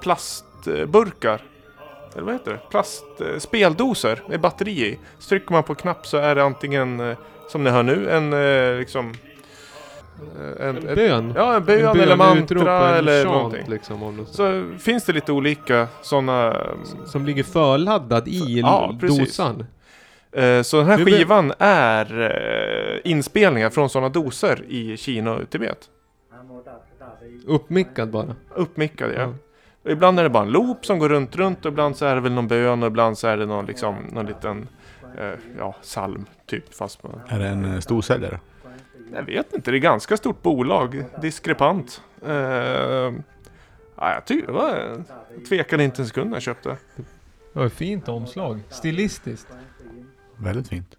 plastburkar. Eller vad heter det? Plast, eh, speldoser med batteri i. Så trycker man på knapp så är det antingen, eh, som ni hör nu, en eh, liksom... En, ett-
Bön.
Ja, en bön,
En
eller
utrop och
mantra
en
eller
chant,
någonting.
liksom. Om något sånt.
Så finns det lite olika sådana...
Som ligger förladdad i
Ja,
dosan.
Eh, så den här skivan är eh, inspelningar från sådana doser i Kina och Tibet.
Uppmickad bara.
Uppmickade, ja.
Ja.
Och ibland är det bara en loop som går runt, runt och ibland så är det väl någon bön och ibland så är det någon, liksom, någon liten eh, ja, psalm typ. Fast man,
Är det en eh, storsäljare?
Jag vet inte, det är ganska stort bolag. Diskrepant. Eh, ja, jag tycker det var... Jag tvekade inte en sekund när jag köpte.
Ja, fint omslag. Stilistiskt.
Väldigt fint.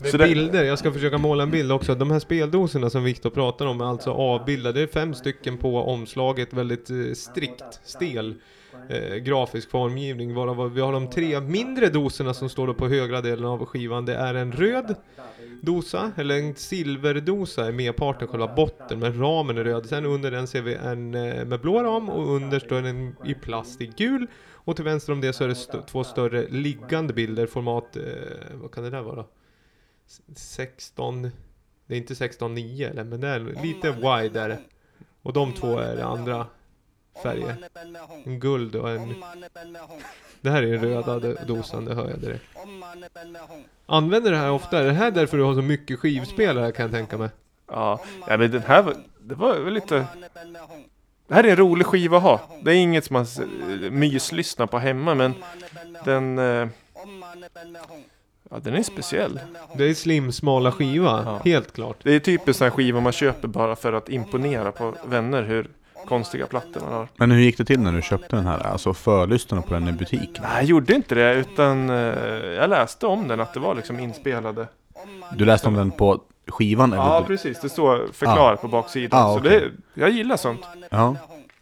Med
Så det-
bilder, jag ska försöka måla en bild också. De här speldoserna som Viktor pratar om är alltså avbildade. Det är fem stycken på omslaget, väldigt eh, strikt, stel eh, grafisk formgivning. Varav vi har de tre mindre doserna som står på högra delen av skivan. Det är en röd dosa, eller en silverdosa är merparten, själva botten, men ramen är röd. Sen under den ser vi en eh, med blå ram och under står den i plast i gul. Och till vänster om det så är det st- två större liggande bilder, format, eh, vad kan det där vara? 16, det är inte 16.9 eller men det är lite wide är det. Och de två är det andra färger. En guld och en... Det här är den röda do- dosan, det hör jag direkt. Använder det här ofta? Är det här därför du har så mycket skivspelare kan jag tänka mig?
Ja, ja men den här var, det var väl lite... Det här är en rolig skiva att ha. Det är inget som man myslyssnar på hemma men den... eh, Ja, den är speciell.
Det är slim, smala skiva,
Ja.
helt klart.
Det är typiskt sån här skiva man köper bara för att imponera på vänner hur konstiga plattor man har.
Men hur gick det till när du köpte den här? Alltså förlyssnarna på den i butik?
Nej, jag gjorde inte det utan eh, jag läste om den att det var liksom inspelade.
Du läste om den på skivan?
Ja,
eller?
precis. Det står förklarat på baksidan.
Ah,
Så
okej.
det, jag gillar sånt.
ja.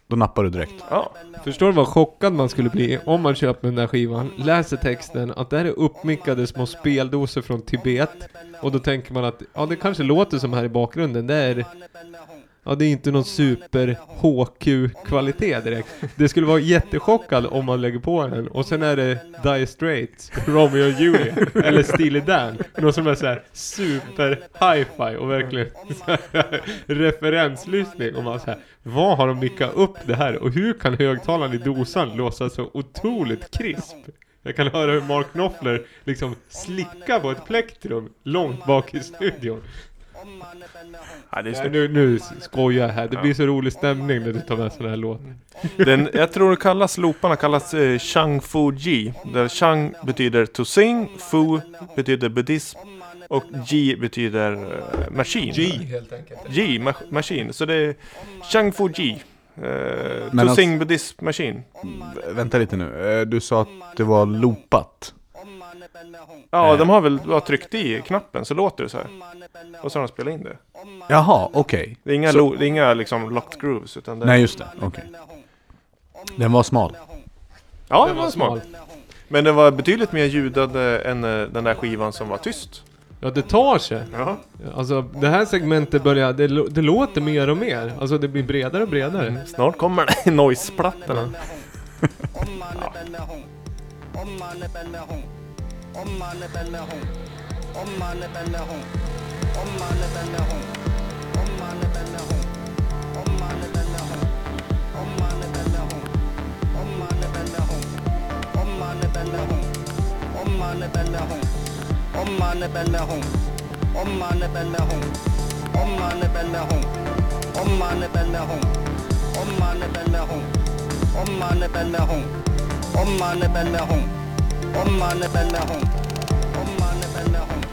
Då nappar du direkt.
Ja.
Förstår du vad chockad man skulle bli om man köper den där skivan, läser texten, att det här är uppmickade små speldoser från Tibet. Och då tänker man att, ja det kanske låter som här i bakgrunden, det är... Ja det är inte någon super HQ-kvalitet direkt. Det skulle vara jättechockad om man lägger på den. Och sen är det Die Straits, Romeo och Julia, eller Steely Dan. Något som är såhär super hi-fi och verkligen referenslyssning. Och man såhär, vad har de mickat upp det här? Och hur kan högtalaren i dosan låsa så otroligt krisp? Jag kan höra hur Mark Knopfler liksom slickar på ett plektrum långt bak i studion.
Ja, det är
Nej, nu, nu skojar jag här, det blir så rolig stämning när du tar med sådana här låtar.
Den, jag tror det kallas, looparna kallas eh, Shang Fu Ji. Där Shang betyder to sing, Fu betyder buddhism och Ji betyder eh, maskin.
helt enkelt.
Ji, ma maskin. Så det är Shang Fu Ji. Eh, to sing buddhism maskin.
V- Vänta lite nu. Eh, Du sa att det var loopat.
Ja,
Eh.
de har väl bara tryckt i knappen så låter det så här. Och så har de spelat in det.
Jaha, okej.
Det är inga,
Så-
lo- det är inga liksom locked grooves utan det...
Nej, just det. Okej. Den var smal.
ja,
Den
det
var
smart. Men den var betydligt mer ljudad än eh, den där skivan som var tyst.
Ja, det tar sig.
Ja.
Alltså, det här segmentet börjar, det, det låter mer och mer. Alltså det blir bredare och bredare.
Snart kommer det noise-plattorna.
Om
Omane benle hon Omane benle hon Omane benle Om Omane benle hon Omane benle hon Omane benle hon Omane benle hon Omane benle hon Omane benle hon Omane Om hon Omane benle hon Omane benle hon Omane benle hon Omane benle hon Omane benle hon Omane benle hon Om mane belle hon. Om mane hon.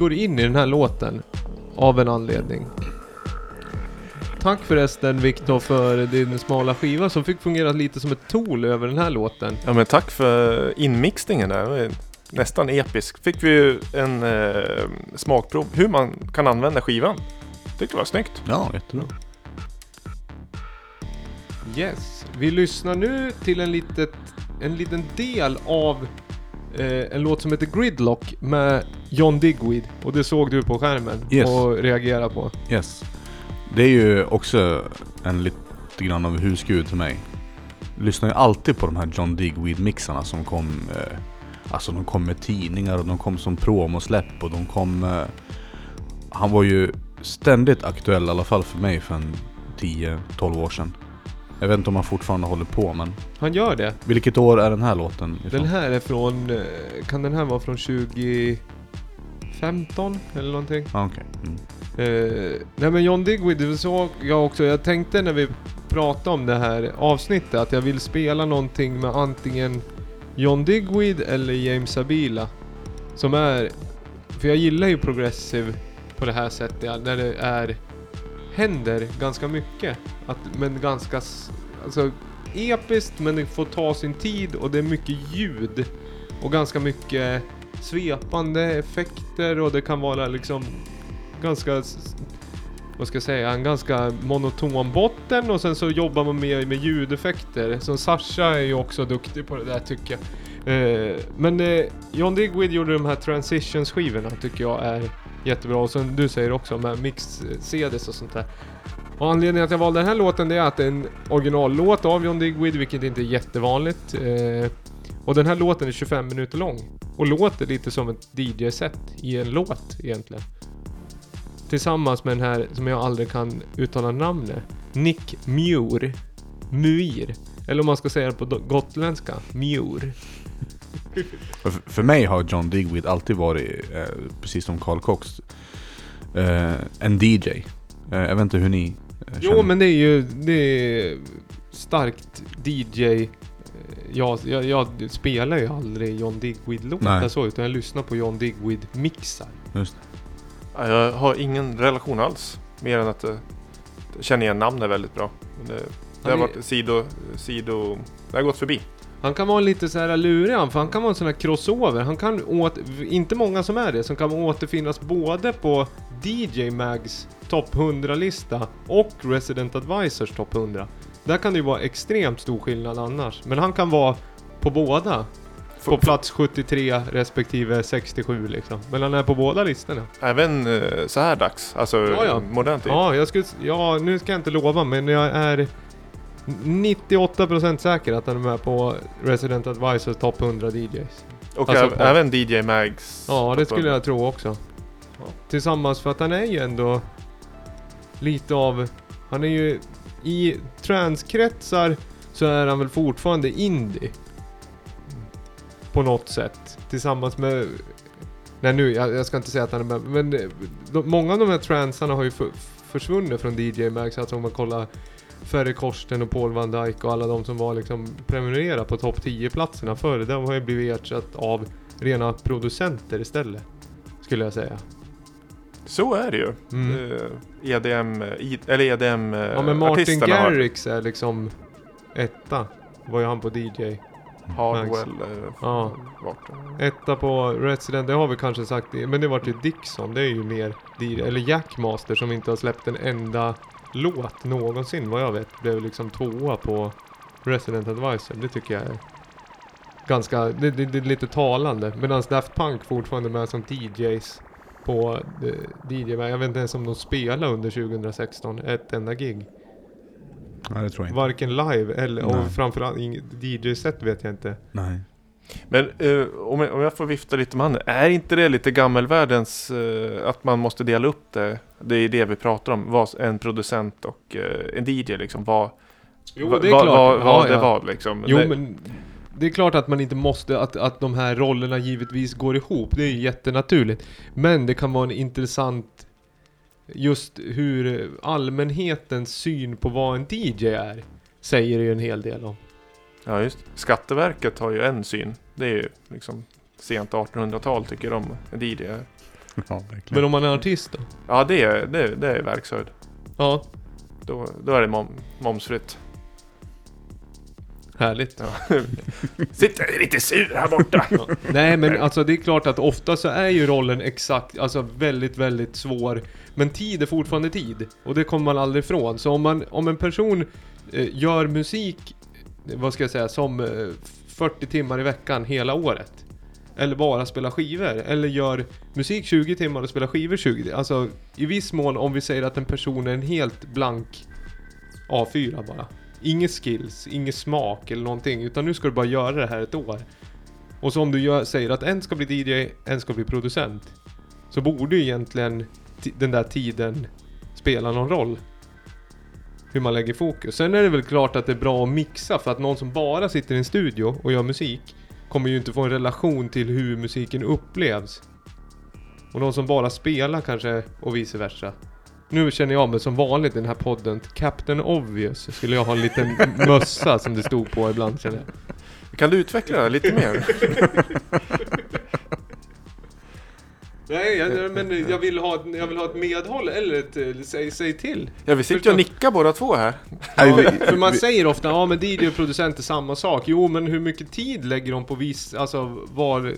Går in i den här låten av en anledning. Tack förresten Viktor för din smala skiva som fick fungera lite som ett tool över den här låten.
Ja men tack för inmixningen där. Nästan episk. Fick vi ju en eh, smakprov hur man kan använda skivan. Tyckte det var snyggt.
Ja, jättebra.
Yes. Vi lyssnar nu till en, litet, en liten del av eh, en låt som heter Gridlock med John Digweed. Och det såg du på skärmen
Yes.
och reagerade på.
Yes. Det är ju också en lite grann av husgud till mig. Lyssnar ju alltid på de här John Digweed-mixarna som kom eh, Alltså de kom med tidningar och de kom som promosläpp och de kom eh, Han var ju ständigt aktuell i alla fall för mig för en 10-12 år sedan. Jag vet inte om han fortfarande håller på men
Han gör det.
Vilket år är den här låten ifrån?
Den här är från... eh, Kan den här vara från 2015 eller någonting?
Ah, Okej. Mm.
Eh, nej men John Digweed, det såg jag också. Jag tänkte när vi pratade om det här avsnittet att jag vill spela någonting med antingen John Digweed eller James Sabila. Som är... För jag gillar ju progressive på det här sättet, när det är... Händer ganska mycket. Att, men ganska... Alltså episkt men det får ta sin tid och det är mycket ljud. Och ganska mycket svepande effekter och det kan vara liksom ganska, vad ska jag säga, en ganska monoton botten och sen så jobbar man mer med ljudeffekter. Så Sasha är ju också duktig på det där tycker jag. Eh, men eh, John Digweed gjorde de här transitions skivorna tycker jag är jättebra. Och som du säger också med mix-CDs och sånt där. Och anledningen att jag valde den här låten det är att det är en originallåt av John Digweed, vilket inte är jättevanligt. Eh, och den här låten är 25 minuter lång. Och låter lite som ett DJ-set i en låt egentligen. Tillsammans med den här som jag aldrig kan uttala namnet. Nick Muir. Muir. Eller om man ska säga det på gotländska. Muir.
För, för mig har John Digweed alltid varit, eh, precis som Carl Cox, eh, en DJ. Eh, jag vet inte hur ni eh,
Jo
känner.
men det är ju, det är starkt DJ. Eh, Jag, jag, jag spelar ju aldrig John Digweed-låtar
Nej.
så, utan jag lyssnar på John Digweed-mixar.
Just det.
Ja, Jag har ingen relation alls. Mer än att Jag känner igen namnet väldigt bra. Men Det, det har varit sido, sido... Det har gått förbi.
Han kan vara lite så här lurig han, för han kan vara en sån här crossover. Han kan åt, inte många som är det, som kan återfinnas både på DJ Mags topp 100-lista och Resident Advisors topp 100. Där kan det ju vara extremt stor skillnad annars. Men han kan vara på båda. På plats 73 respektive 67 liksom. Men han är på båda listorna.
Även eh, så här dags, alltså
Ja, ja.
modern tid.
Ja, jag skulle, ja, nu ska jag inte lova men jag är 98% säker att han är med på Resident Advisors topp 100 DJs.
Och
Alltså
även DJ Mags.
Ja, det skulle jag tro också. Tillsammans för att han är ju ändå lite av... Han är ju... I transkretsar så är han väl fortfarande indie. På något sätt. Tillsammans med... Nej nu, jag, jag ska inte säga att han är med, men eh, de, många av de här transarna har ju för, försvunnit från DJ Max. Alltså om man kollar Ferry Korsten och Paul van Dyke och alla de som var liksom prenumererade på topp 10-platserna förr. De har ju blivit ersatt av rena producenter istället. Skulle jag säga.
Så är det ju.
Mm.
Eh, EDM, i, eller EDM eh,
Ja men Martin
har-
Garrix är liksom etta. Var ju han på DJ.
Hardwell. Eh,
Ja.
vart.
Etta på Resident, det har vi kanske sagt, men det vart ju Dixon, det är ju mer DJ, eller Jackmaster som inte har släppt en enda låt någonsin vad jag vet. Blev liksom tvåa på Resident Advisor, det tycker jag är ganska, det, det, det är lite talande. Medan Daft Punk fortfarande är med som DJs på eh, DJ, jag vet inte ens om de spelar under 2016, ett enda gig.
Nej, det tror jag inte.
Varken live eller,
Nej.
och framförallt DJ-set vet jag inte.
Nej.
Men eh, om, jag, om jag får vifta lite med handen. Är inte det lite gammelvärldens eh, att man måste dela upp det? Det är det vi pratar om. Vad en producent och eh, en DJ liksom. Vad,
Jo, det är
vad,
klart.
vad,
Ja,
vad det
ja.
var liksom.
Jo
det,
men det är klart att man inte måste, att, att de här rollerna givetvis går ihop. Det är ju jättenaturligt. Men det kan vara en intressant Just hur allmänhetens syn på vad en DJ är Säger ju en hel del om.
Ja just Skatteverket har ju en syn. Det är ju liksom sent 1800-tal tycker de en DJ är.
Ja, verkligen.
Men om man är artist då?
Ja det är, det, är- det är verkshöjd.
Ja,
Då, då är det mom, momsfritt.
härligt.
Ja. Sitter lite sur här borta.
Nej men alltså det är klart att ofta så är ju rollen exakt, alltså väldigt, väldigt svår. Men tid är fortfarande tid. Och det kommer man aldrig ifrån. Så om, man, om en person eh, gör musik, Eh, vad ska jag säga, som eh, 40 timmar i veckan hela året. Eller bara spela skivor. Eller gör musik 20 timmar och spelar skivor 20 timmar. Alltså i viss mån om vi säger att en person är en helt blank A4 bara. Inget skills, inget smak eller någonting. Utan nu ska du bara göra det här ett år. Och så om du gör, säger att en ska bli DJ, en ska bli producent. Så borde ju egentligen den där tiden spela någon roll. Hur man lägger fokus. Sen är det väl klart att det är bra att mixa för att någon som bara sitter i en studio och gör musik kommer ju inte få en relation till hur musiken upplevs. Och någon som bara spelar kanske och vice versa. Nu känner jag mig som vanligt i den här podden Captain Obvious. Skulle jag ha en liten mössa som det stod på ibland känner jag.
Kan du utveckla det lite mer?
Nej, jag, men jag vill, ha, ett- jag vill ha ett medhåll eller ett, eh, säg, säg till.
Ja vi sitter ju och nickar båda två här.
Vi,
För man säger ofta, ja men DJ och producent är samma sak. Jo men hur mycket tid lägger de på viss, alltså var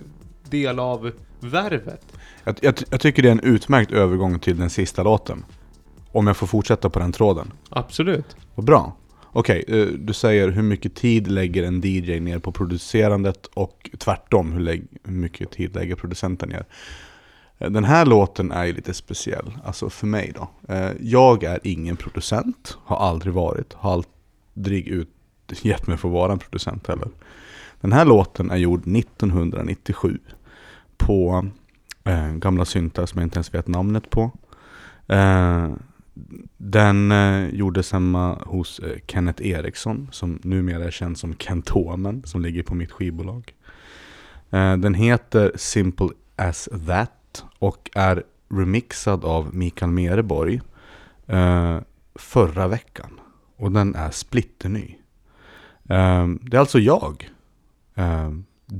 del av värvet?
jag, jag, jag tycker det är en utmärkt övergång till den sista låten. Om jag får fortsätta på den tråden.
Absolut.
Vad bra. Okej, eh, du säger hur mycket tid lägger en DJ ner på producerandet och tvärtom, hur, lägg, hur mycket tid lägger producenten ner? Eh, den här låten är ju lite speciell, alltså för mig då. Eh, jag är ingen producent, har aldrig varit, har aldrig ut, gett mig för att vara en producent heller. Den här låten är gjord 1997 på eh, gamla syntar som jag inte ens vet namnet på. Eh, den eh, gjordes hemma hos eh, Kenneth Eriksson som numera är känd som Kentomen som ligger på mitt skivbolag. Eh, den heter Simple As That och är remixad av Mikael Mereborg eh, förra veckan. Och den är splitterny. Eh, det är alltså jag, eh,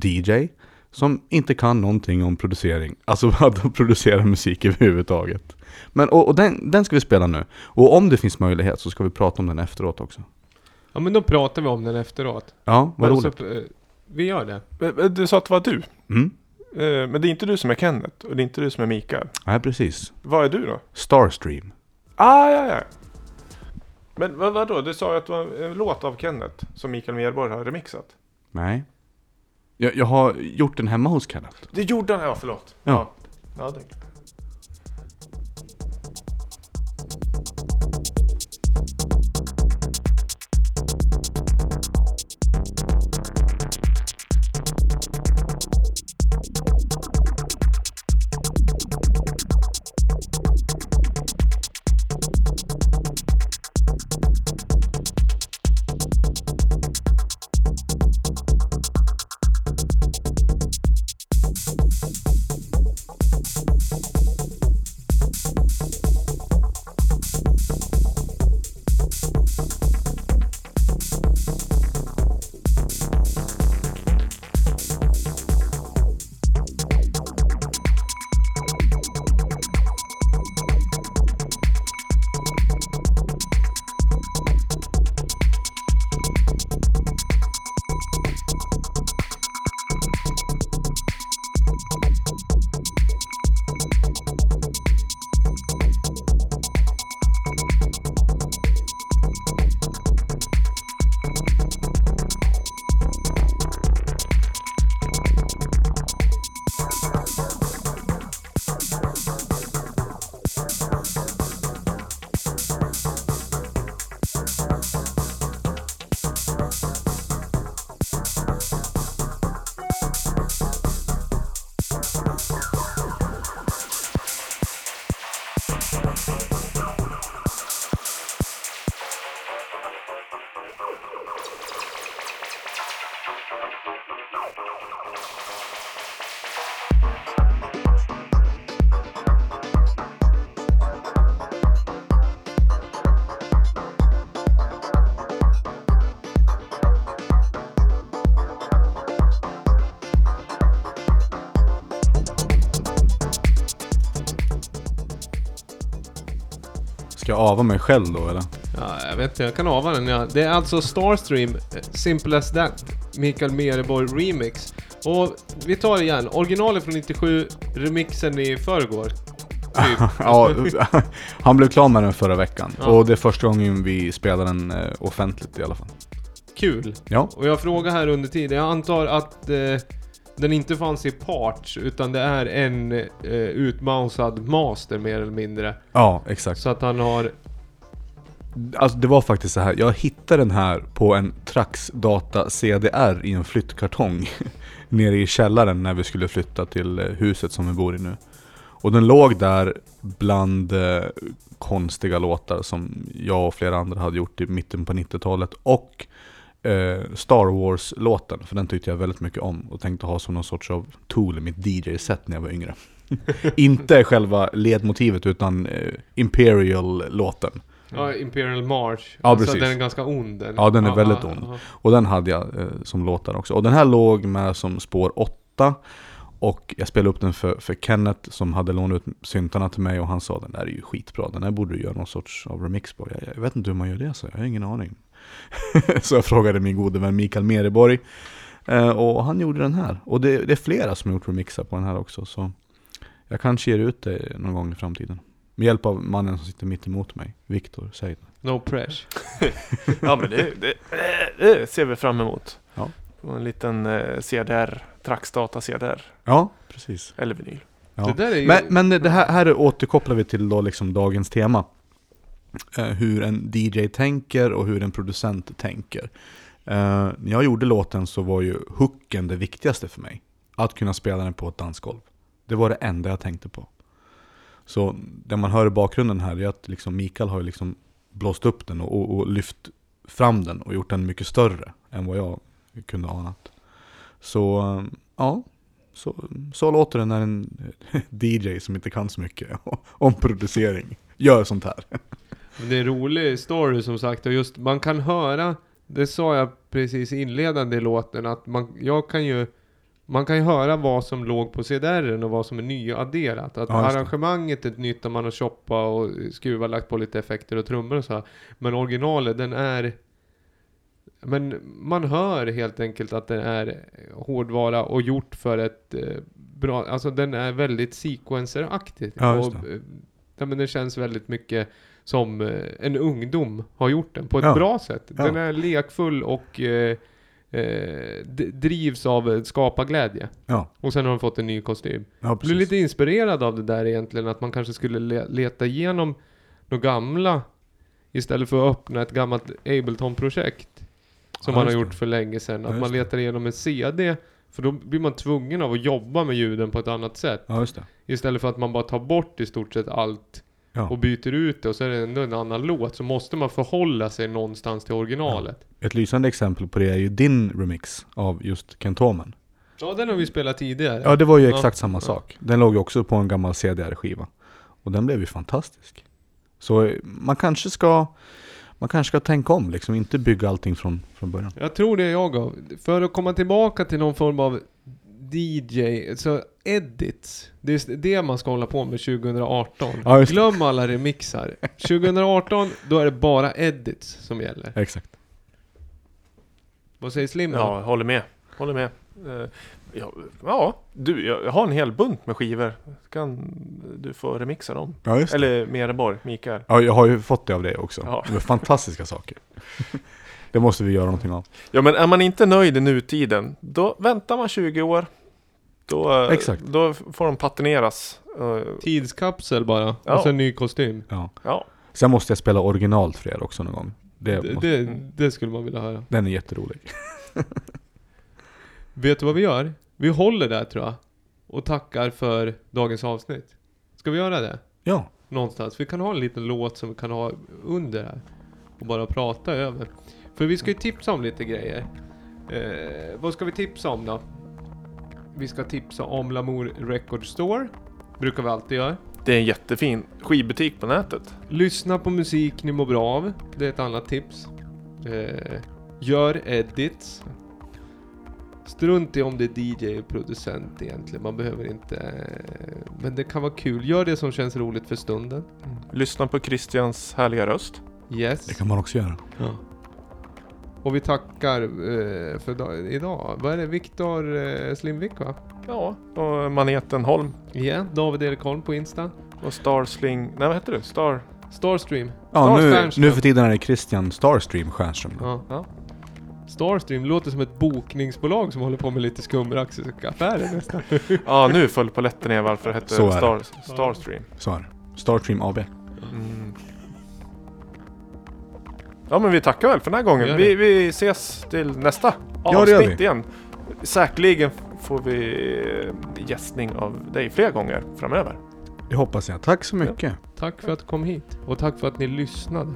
DJ, som inte kan någonting om producering. Alltså att producera musik överhuvudtaget. Men och, och den, den ska vi spela nu. Och om det finns möjlighet så ska vi prata om den efteråt också.
Ja men då pratar vi om den efteråt.
Ja, vad
Men så,
roligt.
eh, vi gör det.
Men- men Du sa att det var du.
Mm.
Eh, Men det är inte du som är Kenneth och det är inte du som är Mikael.
Nej, precis.
Vad är du då?
Starstream.
Ah, ja, ja. Men vad, vadå? Du sa ju att det var en låt av Kenneth som Mikael Merborg har remixat.
Nej. Jag, jag har gjort den hemma hos Kenneth.
Det gjorde han, ja förlåt.
Ja.
ja det.
Jag ava mig själv då eller?
Ja, jag vet inte, jag kan ava den ja. Det är alltså Starstream, eh, Simple as that, Mikael Mereborg Remix. Och vi tar det igen, originalet från 97, remixen i förrgår. Typ.
ja, han blev klar med den förra veckan.
Ja.
Och det är första gången vi spelar den eh, offentligt i alla fall.
Kul.
Ja,
Och jag frågar här under tiden, jag antar att eh, den inte fanns i parts, utan det är en eh, utmausad master mer eller mindre.
ja exakt.
Så att han har...
Alltså det var faktiskt så här. jag hittade den här på en Trax Data CDR i en flyttkartong. nere i källaren när vi skulle flytta till eh, huset som vi bor i nu. Och den låg där bland eh, konstiga låtar som jag och flera andra hade gjort i mitten på 90-talet. Och eh, Star Wars-låten, för den tyckte jag väldigt mycket om. Och tänkte ha som någon sorts av tool i mitt DJ-set när jag var yngre. Inte själva ledmotivet utan eh, Imperial-låten.
Ja, Imperial March.
Ja,
alltså,
precis.
den är ganska ond den.
Ja, den är väldigt ond.
ja.
Och den hade jag eh, som låtar också. Och den här låg med som spår 8. Och jag spelade upp den för, för Kenneth som hade lånat ut syntarna till mig och han sa den där är ju skitbra, den här borde du göra någon sorts av remix på. Jag, jag vet inte hur man gör det, så jag har ingen aning. så jag frågade min gode vän Mikael Mereborg. Eh, och han gjorde den här. Och det, det är flera som har gjort remixar på den här också. Så jag kanske ger ut det någon gång i framtiden. Med hjälp av mannen som sitter mitt emot mig, Viktor Seid.
No press.
Ja men det, det, det ser vi fram emot.
Ja.
En liten eh, CDR, Traxdata CDR.
Ja, precis.
Eller vinyl.
Ja.
Det där är ju...
Men, men det här, här återkopplar vi till då liksom dagens tema. Eh, hur en DJ tänker och hur en producent tänker. Eh, när jag gjorde låten så var ju hooken det viktigaste för mig. Att kunna spela den på ett dansgolv. Det var det enda jag tänkte på. Så det man hör i bakgrunden här är att liksom Mikael har liksom blåst upp den och, och, och lyft fram den och gjort den mycket större än vad jag kunde anat. Så eh, ja, så, så låter det när en DJ som inte kan så mycket om producering gör sånt här.
Men Det är en rolig story som sagt och just man kan höra, det sa jag precis inledande i låten, att man, jag kan ju man kan ju höra vad som låg på CDRen och vad som är nyadderat. Att
Ja,
arrangemanget är ett nytt där man har shoppat och skruvat, lagt på lite effekter och trummor och så. här. Men originalet, den är... Men man hör helt enkelt att den är hårdvara och gjort för ett eh, bra... Alltså den är väldigt sequenceraktig.
Ja, just
och, eh, ja, men det känns väldigt mycket som eh, en ungdom har gjort den på ett
Ja.
bra sätt. Den är lekfull och eh, eh, drivs av skaparglädje.
Ja,
Och sen har de fått en ny kostym.
ja precis.
lite inspirerad av det där egentligen, att man kanske skulle le- leta igenom de gamla istället för att öppna ett gammalt Ableton-projekt. Som
Ja,
man har gjort för länge sedan. Att man letar igenom en CD, för då blir man tvungen av att jobba med ljuden på ett annat sätt. Istället för att man bara tar bort i stort sett allt
Ja.
och byter ut det och så är det ändå en annan låt. Så måste man förhålla sig någonstans till originalet.
Ett lysande exempel på det är ju din remix av just Kentomen.
Ja, den har vi spelat tidigare.
Ja, det var ju
Ja.
exakt samma
Ja.
sak. Den låg ju också på en gammal CDR-skiva. Och den blev ju fantastisk. Så eh, man kanske ska, man kanske ska tänka om liksom, inte bygga allting från, från början.
Jag tror det jag av. För att komma tillbaka till någon form av DJ, så edits. Det är det man ska hålla på med 2018.
Ja.
Glöm alla remixar. 2018, då är det bara edits som gäller.
Exakt.
Vad säger Slim då?
Ja, håller med. Håller med. Eh, Ja, ja, du, jag jag har en hel bunt med skivor. Kan du få remixa dem?
Ja, just det.
Eller Mereborg, Mikael.
Ja, jag har ju fått det av dig också.
Ja.
Det är fantastiska saker. det måste vi göra någonting av.
Ja, men är man inte nöjd i nutiden, då väntar man 20 år. Då,
Exakt.
då får de patineras. Eh,
Tidskapsel bara.
Ja.
Och sen ny kostym.
Ja.
Ja,
Sen måste jag spela originalt för er också någon gång. Det,
Det,
måste,
det, det skulle man vilja höra.
Den är jätterolig.
Vet du vad vi gör? Vi håller där tror jag. Och tackar för dagens avsnitt. Ska vi göra det?
Ja,
någonstans. Vi kan ha en liten låt som vi kan ha under här. Och bara prata över. För vi ska ju tipsa om lite grejer. Eh, vad ska vi tipsa om då? Vi ska tipsa om Lamour Record Store. Brukar vi alltid göra.
det är en jättefin skivbutik på nätet.
Lyssna på musik ni mår bra av. Det är ett annat tips. Eh, gör edits. Strunt i om det är DJ och producent egentligen. Man behöver inte... eh, Men det kan vara kul. Gör det som känns roligt för stunden.
Lyssna på Christians härliga röst.
Yes.
det kan man också göra.
Ja. Och vi tackar eh, för dag- idag. Vad är det? Viktor eh, Slimvik va?
Ja, och Maneten Holm.
Ja, David Erik Holm på Insta.
Och Starsling... Nej, vad heter det? Star...
Starstream.
Ja,
Star
nu, nu för tiden är det Christian Starstream Stjernström.
Ja.
Ja.
Starstream låter som ett bokningsbolag som håller på med lite skumraskaffärer nästan.
Ja, nu föll polletten ner varför det hette. Star, Starstream.
Så är det. Starstream AB.
Mm. Ja, men vi tackar väl för den här gången. Vi, vi ses till nästa
Ja,
avsnitt igen. Säkerligen får vi eh, gästning av dig fler gånger framöver.
Det hoppas jag. Tack så mycket.
Tack för att du kom hit. Och tack för att ni lyssnade.